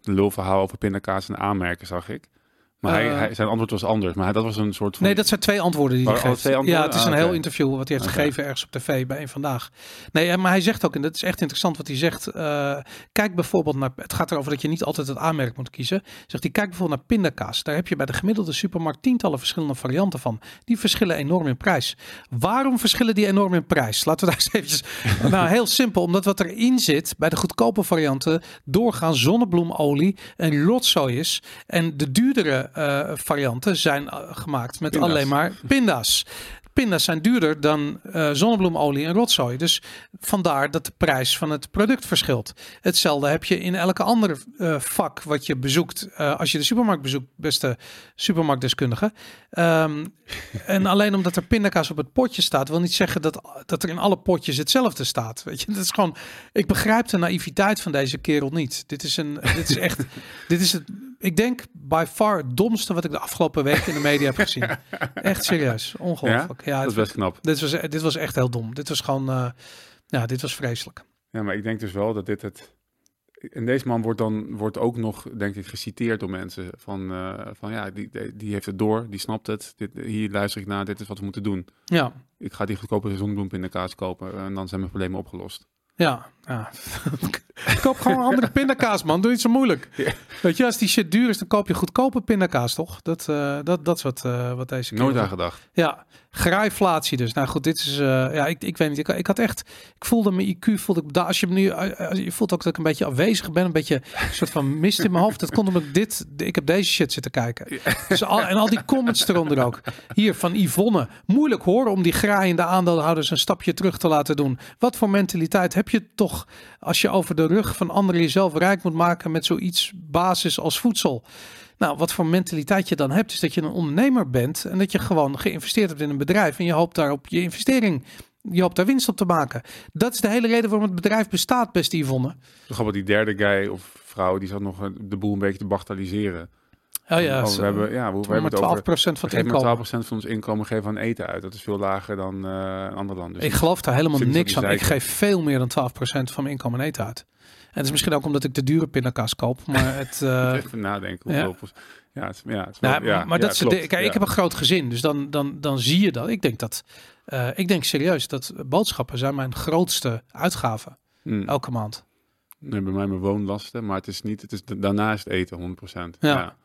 de lulverhaal over pindakaas en aanmerken, zag ik. Maar hij, eh. hij, zijn antwoord was anders. Maar dat was een soort van... Nee, dat zijn twee antwoorden die hij geeft. Ja, het is een ah, heel interview wat hij heeft gegeven ergens op tv bij een vandaag. Nee, eh, maar hij zegt ook, en dat is echt interessant wat hij zegt. Uh, kijk bijvoorbeeld naar... Het gaat erover dat je niet altijd het aanmerk moet kiezen. Zegt hij, kijk bijvoorbeeld naar pindakaas. Daar heb je bij de gemiddelde supermarkt tientallen verschillende varianten van. Die verschillen enorm in prijs. Waarom verschillen die enorm in prijs? Laten we daar eens eventjes... (laughs) nou, heel simpel. Omdat wat erin zit bij de goedkope varianten doorgaan zonnebloemolie en rotzooi is. En de duurdere uh, varianten zijn eh, gemaakt met alleen maar pinda's. Pinda's zijn duurder dan uh, zonnebloemolie en rotzooi. Dus vandaar dat de prijs van het product verschilt. Hetzelfde heb je in elke andere uh, vak wat je bezoekt. Uh, als je de supermarkt bezoekt, beste supermarktdeskundige. Um, en alleen omdat er pindakaas op het potje staat, wil niet zeggen dat, dat er in alle potjes hetzelfde staat. Weet je, dat is gewoon. Ik begrijp de naïviteit van deze kerel niet. Dit is een. Dit is echt. dit is het. Ik denk by far het domste wat ik de afgelopen week in de media heb gezien. (laughs) Echt serieus. Ongelooflijk. Ja, dat is best knap. Dit was, dit was echt heel dom. Dit was gewoon. Uh, ja, dit was vreselijk. Ja, maar ik denk dus wel dat dit het en deze man wordt dan wordt ook nog, denk ik, geciteerd door mensen. Van, uh, van ja, die, die heeft het door, die snapt het. Dit, hier luister ik naar, dit is wat we moeten doen. Ja. Ik ga die goedkope zonnebloempindakaas kopen en dan zijn mijn problemen opgelost. Ja, ja. (laughs) koop gewoon een andere pindakaas, man. Doe niet zo moeilijk. Weet je, als die shit duur is, dan koop je goedkope pindakaas, toch? Dat, uh, dat, dat is wat, uh, wat deze Nooit aan gedacht. Ja, Grijflatie dus. Nou goed, dit is, uh, ja, ik, ik weet niet. Ik, ik had echt, ik voelde mijn IQ, voelde ik, als je me nu, als je voelt ook dat ik een beetje afwezig ben, een beetje een soort van mist in mijn hoofd. Dat komt omdat ik dit, ik heb deze shit zitten kijken. Dus al, en al die comments eronder ook. Hier van Yvonne. Moeilijk hoor om die graaiende aandeelhouders een stapje terug te laten doen. Wat voor mentaliteit heb je toch als je over de rug van anderen jezelf rijk moet maken met zoiets basis als voedsel? Nou, wat voor mentaliteit je dan hebt, is dat je een ondernemer bent en dat je gewoon geïnvesteerd hebt in een bedrijf en je hoopt daarop je investering, je hoopt daar winst op te maken. Dat is de hele reden waarom het bedrijf bestaat, beste Yvonne. Bijvoorbeeld die derde guy of vrouw, die zat nog de boel een beetje te bagatelliseren. Oh ja, we hebben, ja, we, hebben 12 het over, van het inkomen. 12% van ons inkomen geven aan eten uit. Dat is veel lager dan uh, andere landen. Dus ik geloof daar helemaal niks van. Ik geef veel meer dan 12% van mijn inkomen eten uit. En het is misschien ook omdat ik de dure pindakaas koop. Maar (laughs) het. Uh, Even nadenken. Ja. Ja, het, ja, het nou, ja, maar dat de, kijk, ik heb een groot gezin, dus dan, dan, dan zie je dat. Ik denk dat, uh, ik denk serieus dat boodschappen zijn mijn grootste uitgaven hmm. elke maand. Nee, bij mij mijn woonlasten, maar het is niet, het is daarnaast eten 100%. Ja. ja.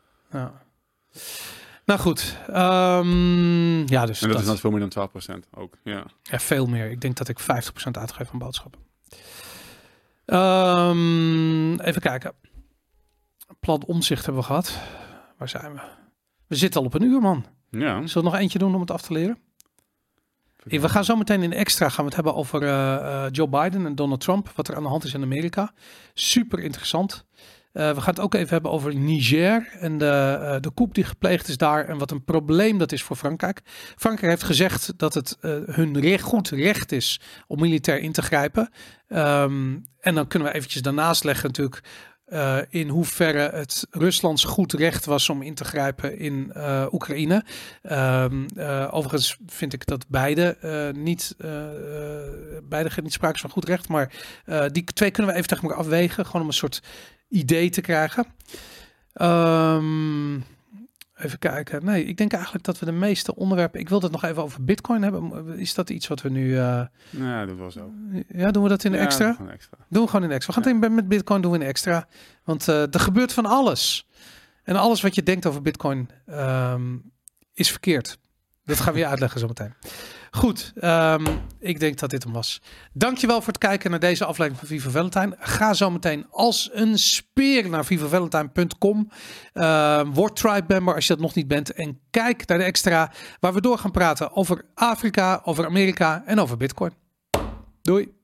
Nou goed, um, ja dus. En dat, is dan veel meer dan 12% ook, ja. Ja, veel meer. Ik denk dat ik 50% uitgeef van boodschappen. Um, even kijken. Plan omzicht hebben we gehad. Waar zijn we? We zitten al op een uur, man. Ja. Zullen we nog eentje doen om het af te leren? We gaan zo meteen in extra gaan we het hebben over uh, uh, Joe Biden en Donald Trump. Wat er aan de hand is in Amerika. Super interessant. Uh, we gaan het ook even hebben over Niger en de, uh, de coup die gepleegd is daar en wat een probleem dat is voor Frankrijk. Frankrijk heeft gezegd dat het uh, hun recht, goed recht is om militair in te grijpen. Um, en dan kunnen we eventjes daarnaast leggen natuurlijk in hoeverre het Ruslands goed recht was om in te grijpen in Oekraïne. Uh, overigens vind ik dat beide niet, beide niet sprake van goed recht, maar die twee kunnen we even tegen elkaar afwegen, gewoon om een soort idee te krijgen. Um, Even kijken. Nee, ik denk eigenlijk dat we de meeste onderwerpen. Ik wil het nog even over Bitcoin hebben. Is dat iets wat we nu. Uh... Ja, dat was zo. Ja, doen we dat in extra? extra? Doen we gewoon in extra. We gaan het met Bitcoin doen we in extra. Want uh, er gebeurt van alles. En alles wat je denkt over Bitcoin um, is verkeerd. Dat gaan we je (laughs) uitleggen zometeen. Goed, um, ik denk dat dit hem was. Dankjewel voor het kijken naar deze aflevering van Viva Valentine. Ga zo meteen als een speer naar vivavalentine.com. Uh, ehm, word Tribe member als je dat nog niet bent. En kijk naar de extra waar we door gaan praten over Afrika, over Amerika en over Bitcoin. Doei.